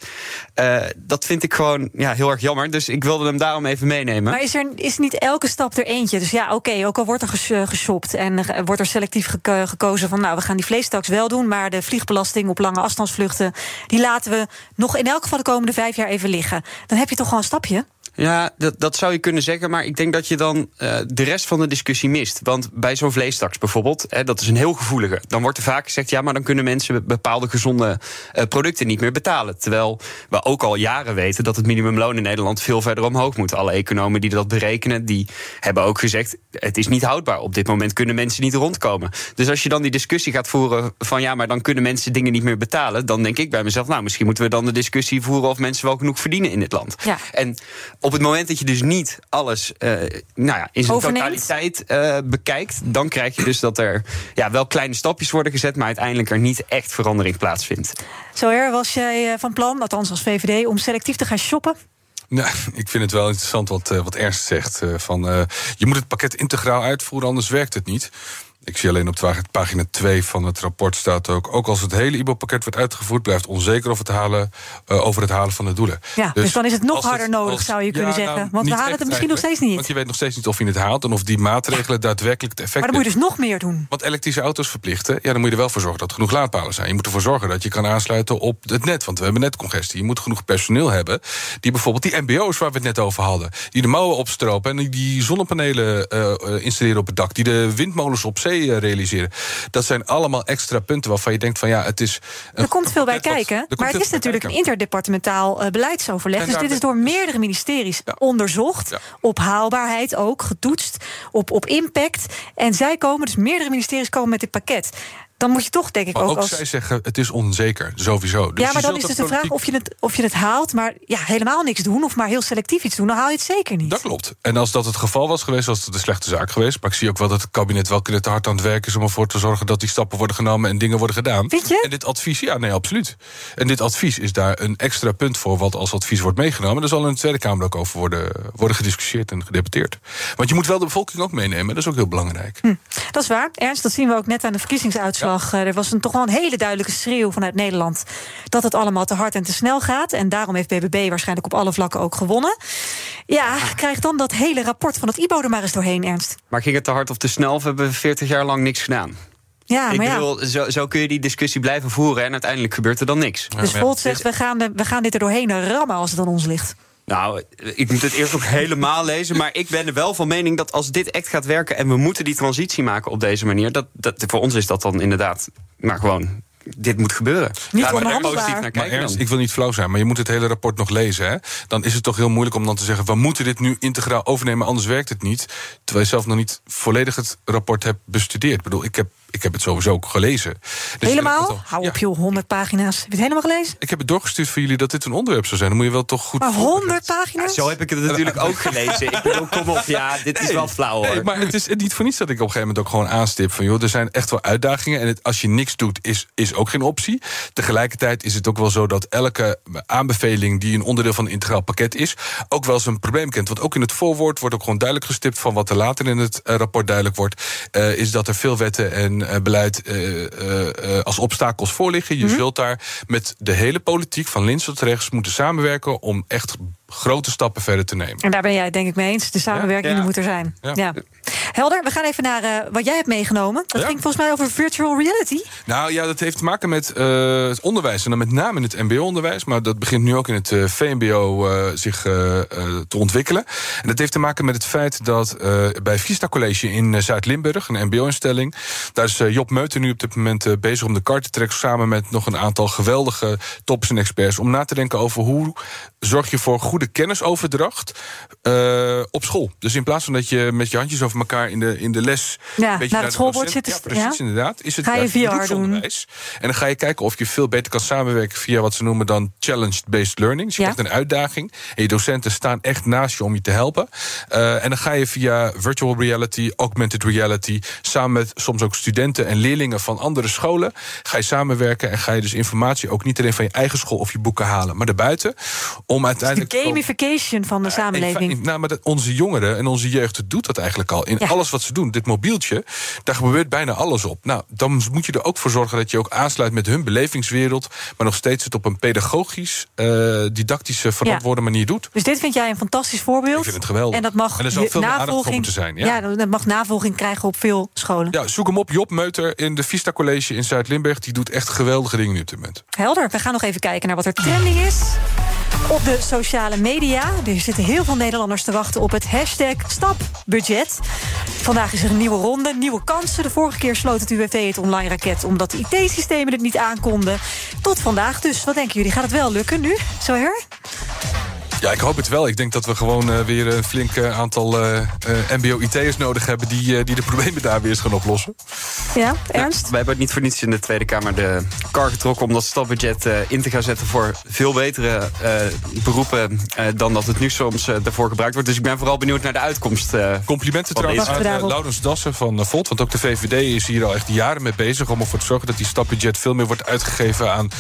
uh, dat vind ik gewoon ja, heel erg jammer. Dus ik wilde hem daarom even meenemen. Maar is er is niet elke stap er eentje? Dus ja, oké, ook al wordt er ges, geshopt en wordt er selectief geko gekozen van, nou, we gaan die vleestaks wel doen, maar de vliegbelasting op lange afstandsvluchten, die laten we nog in elk geval de komende vijf jaar even liggen. Dan heb je toch gewoon een stapje? Ja, dat, dat zou je kunnen zeggen, maar ik denk dat je dan uh, de rest van de discussie mist. Want bij zo'n vleestaks bijvoorbeeld, hè, dat is een heel gevoelige. Dan wordt er vaak gezegd, ja, maar dan kunnen mensen bepaalde gezonde uh, producten niet meer betalen. Terwijl we ook al jaren weten dat het minimumloon in Nederland veel verder omhoog moet. Alle economen die dat berekenen, die hebben ook gezegd, het is niet houdbaar. Op dit moment kunnen mensen niet rondkomen. Dus als je dan die discussie gaat voeren van, ja, maar dan kunnen mensen dingen niet meer betalen, dan denk ik bij mezelf, nou, misschien moeten we dan de discussie voeren of mensen wel genoeg verdienen in dit land. Ja. En op het moment dat je dus niet alles uh, nou ja, in zijn totaliteit uh, bekijkt, dan krijg je dus dat er ja, wel kleine stapjes worden gezet, maar uiteindelijk er niet echt verandering plaatsvindt. Zo er was jij van plan, althans als VVD, om selectief te gaan shoppen? Nou, ik vind het wel interessant wat, wat Ernst zegt. Van, uh, je moet het pakket integraal uitvoeren, anders werkt het niet. Ik zie alleen op pagina 2 van het rapport staat ook... ook als het hele IBO-pakket wordt uitgevoerd... blijft onzeker of het halen, uh, over het halen van de doelen. Ja, dus, dus dan is het nog harder het, nodig, als, zou je kunnen zeggen. Nou, want we halen het misschien nog steeds niet. Want je weet nog steeds niet of je het haalt... en of die maatregelen daadwerkelijk het effect Maar dan moet je dus nog meer doen. Want elektrische auto's verplichten... ja, dan moet je er wel voor zorgen dat er genoeg laadpalen zijn. Je moet ervoor zorgen dat je kan aansluiten op het net. Want we hebben netcongestie. Je moet genoeg personeel hebben... die bijvoorbeeld die mbo's waar we het net over hadden... die de mouwen opstropen en die zonnepanelen uh, installeren op het dak... die de windmolens op zee eh, realiseren. Dat zijn allemaal extra punten waarvan je denkt van ja, het is. Er komt veel bij kijken. Maar het is natuurlijk een interdepartementaal eh, beleidsoverleg. En Dus dit is door meerdere ministeries onderzocht. Op haalbaarheid ook, getoetst. Op, op impact. En zij komen, dus meerdere ministeries komen met dit pakket. Dan moet je toch, denk ik, Maar ook, ook als. zij zeggen het is onzeker, sowieso. Dus ja, maar dan is dus de vraag of je, het, of je het haalt, maar ja, helemaal niks doen, of maar heel selectief iets doen, dan haal je het zeker niet. Dat klopt. En als dat het geval was geweest, was het een slechte zaak geweest. Maar ik zie ook wel dat het kabinet wel te hard aan het werk is om ervoor te zorgen dat die stappen worden genomen en dingen worden gedaan. Vind je? En dit advies, ja, nee, absoluut. En dit advies is daar een extra punt voor, wat als advies wordt meegenomen. Daar zal in de Tweede Kamer ook over worden, worden gediscussieerd en gedebatteerd. Want je moet wel de bevolking ook meenemen, dat is ook heel belangrijk. Dat is waar. Ernst, dat zien we ook net aan de verkiezingsuitslag. Eh, Er was een, toch wel een hele duidelijke schreeuw vanuit Nederland... dat het allemaal te hard en te snel gaat. En daarom heeft BBB waarschijnlijk op alle vlakken ook gewonnen. Ja, krijg dan dat hele rapport van het IBO er maar eens doorheen, Ernst. Maar ging het te hard of te snel of hebben we 40 jaar lang niks gedaan? Ja, ik maar ja. bedoel, zo, zo kun je die discussie blijven voeren en uiteindelijk gebeurt er dan niks. Dus Volt zegt, we gaan, de- we gaan dit er doorheen rammen als het aan ons ligt. Nou, ik moet het eerst ook helemaal lezen. Maar ik ben er wel van mening dat als dit echt gaat werken... en we moeten die transitie maken op deze manier... Dat, dat, voor ons is dat dan inderdaad... maar gewoon, dit moet gebeuren. Niet Laten we positief naar Maar kijken Ernst, ik wil niet flauw zijn, maar je moet het hele rapport nog lezen. Hè? Dan is het toch heel moeilijk om dan te zeggen... we moeten dit nu integraal overnemen, anders werkt het niet. Terwijl je zelf nog niet volledig het rapport hebt bestudeerd. Ik bedoel, ik heb, ik heb het sowieso ook gelezen. Dus helemaal? al- Hou op joh, 100 pagina's. Heb je het helemaal gelezen? Ik heb het doorgestuurd voor jullie dat dit een onderwerp zou zijn. Dan moet je wel toch goed... Maar voorbereid 100 pagina's? Zo heb ik het natuurlijk ook gelezen. Ik bedoel, kom op, ja, dit is wel flauw hoor. Nee, maar het is niet voor niets dat ik op een gegeven moment ook gewoon aanstip van joh, er zijn echt wel uitdagingen en het, als je niks doet is, is ook geen optie. Tegelijkertijd is het ook wel zo dat elke aanbeveling die een onderdeel van een integraal pakket is, ook wel eens een probleem kent. Want ook in het voorwoord wordt ook gewoon duidelijk gestipt van wat er later in het eh, rapport duidelijk wordt, eh, is dat er veel wetten en beleid eh, eh, eh, als obstakels voor liggen. Je zult daar met de hele politiek van links tot rechts moeten samenwerken om echt grote stappen verder te nemen. En daar ben jij het denk ik mee eens. De samenwerking Ja. moet er zijn. Ja. Ja. Helder, we gaan even naar eh, wat jij hebt meegenomen. Dat Ja. ging volgens mij over virtual reality. Nou ja, dat heeft te maken met eh, het onderwijs. En dan met name in het MBO-onderwijs. Maar dat begint nu ook in het eh, VMBO eh, zich te ontwikkelen. En dat heeft te maken met het feit dat eh, bij Vista College in Zuid-Limburg, een MBO-instelling. Daar is Job Meuter nu op dit moment bezig om de kar te trekken. Samen met nog een aantal geweldige toppers en experts. Om na te denken over hoe zorg je voor goede kennisoverdracht eh, op school. Dus in plaats van dat je met je handjes over elkaar in de, in de les. Ja, beetje naar het schoolbord zitten Ja, precies, ja. inderdaad. Is het Ga je VR doen. En dan ga je kijken of je veel beter kan samenwerken via wat ze noemen dan challenge-based learning. Dus je Ja. krijgt een uitdaging. En je docenten staan echt naast je om je te helpen. Eh, en dan ga je via virtual reality, augmented reality, samen met soms ook studenten en leerlingen van andere scholen, ga je samenwerken en ga je dus informatie ook niet alleen van je eigen school of je boeken halen, maar daarbuiten. Om uiteindelijk. De gamification van de samenleving. In- nou, maar dat onze jongeren en onze jeugd doet dat eigenlijk al. In Ja. alles wat ze doen. Dit mobieltje, daar gebeurt bijna alles op. Nou, dan moet je er ook voor zorgen dat je ook aansluit met hun belevingswereld. Maar nog steeds het op een pedagogisch, eh, didactische, verantwoorde manier doet. Dus dit vind jij een fantastisch voorbeeld. Ik vind het geweldig. En dat mag En er zal veel navolging, moeten zijn, ja. dat mag navolging krijgen op veel scholen. Ja, zoek hem op. Job Meuter in de Vista College in Zuid-Limburg. Die doet echt geweldige dingen nu op dit moment. Helder, we gaan nog even kijken naar wat er trending is. Op de sociale media. Er zitten heel veel Nederlanders te wachten op het hashtag stapbudget. Vandaag is er een nieuwe ronde, nieuwe kansen. De vorige keer sloot het UWV het online raket... omdat de IT-systemen het niet aankonden. Tot vandaag dus. Wat denken jullie? Gaat het wel lukken nu? Zo her? Ja, ik hoop het wel. Ik denk dat we gewoon eh, weer een flink eh, aantal eh, eh, MBO-IT'ers nodig hebben... Die, eh, die de problemen daar weer eens gaan oplossen. Ja, Ernst? Wij hebben het niet voor niets in de Tweede Kamer de kar getrokken... om dat stapbudget in te gaan zetten voor veel betere eh, beroepen... eh, dan dat het nu soms daarvoor gebruikt wordt. Dus ik ben vooral benieuwd naar de uitkomst. eh, Complimenten trouwens aan uh, Laurens Dassen van uh, Volt. Want ook de VVD is hier al echt jaren mee bezig... om ervoor te zorgen dat die stapbudget veel meer wordt uitgegeven... aan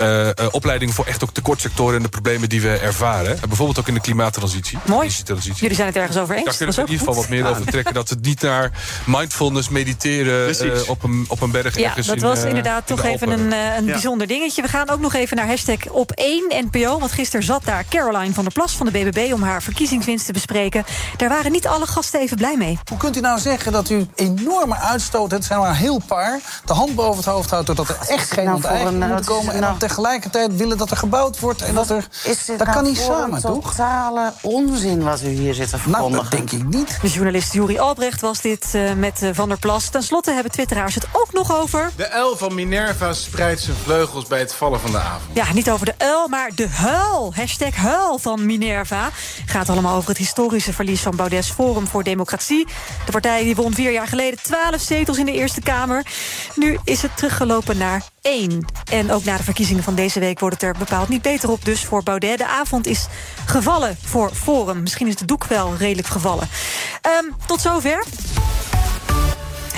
uh, uh, opleidingen voor echt ook tekortsectoren... en de problemen die we ervaren. En bijvoorbeeld ook in de klimaattransitie. Mooi. Jullie zijn het ergens over eens. Daar kunnen we in ieder geval wat meer over trekken. Dat het niet naar mindfulness mediteren uh, op, een, op een berg Ja, ergens dat in, was uh, inderdaad in toch even een, eh, een Ja. bijzonder dingetje. We gaan ook nog even naar hashtag op 1 NPO. Want gisteren zat daar Caroline van der Plas van de BBB... om haar verkiezingswinst te bespreken. Daar waren niet alle gasten even blij mee. Hoe kunt u nou zeggen dat u enorme uitstoot... het zijn maar een heel paar, de hand boven het hoofd houdt... doordat er echt geen nou voor onteigening een, moet komen... en dan nou? tegelijkertijd willen dat er gebouwd wordt... en dat er... dat kan niet samen. Programma, toch? totale onzin wat u hier zit te verkondigen. Nou, dat denk ik niet. De journalist Juri Albrecht was dit uh, met uh, Van der Plas. Ten slotte hebben twitteraars het ook nog over... De uil van Minerva spreidt zijn vleugels bij het vallen van de avond. Ja, niet over de uil, maar de huil. Hashtag huil van Minerva. Gaat allemaal over het historische verlies van Baudet's Forum voor Democratie. De partij die won vier jaar geleden 12 zetels in de Eerste Kamer. Nu is het teruggelopen naar En ook na de verkiezingen van deze week wordt het er bepaald niet beter op. Dus voor Baudet. De avond is gevallen voor Forum. Misschien is de doek wel redelijk gevallen. Um, tot zover.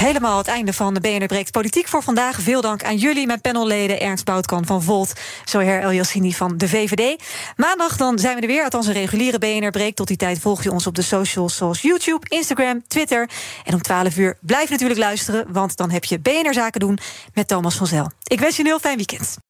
Helemaal het einde van de BNR Breekt Politiek voor vandaag. Veel dank aan jullie, mijn panelleden Ernst Boutkan van Volt... Zoher El Yassini van de VVD. Maandag dan zijn we er weer, althans een reguliere BNR Breekt. Tot die tijd volg je ons op de socials zoals YouTube, Instagram, Twitter. En om 12 uur blijf natuurlijk luisteren... want dan heb je BNR Zaken doen met Thomas van Zel. Ik wens je een heel fijn weekend.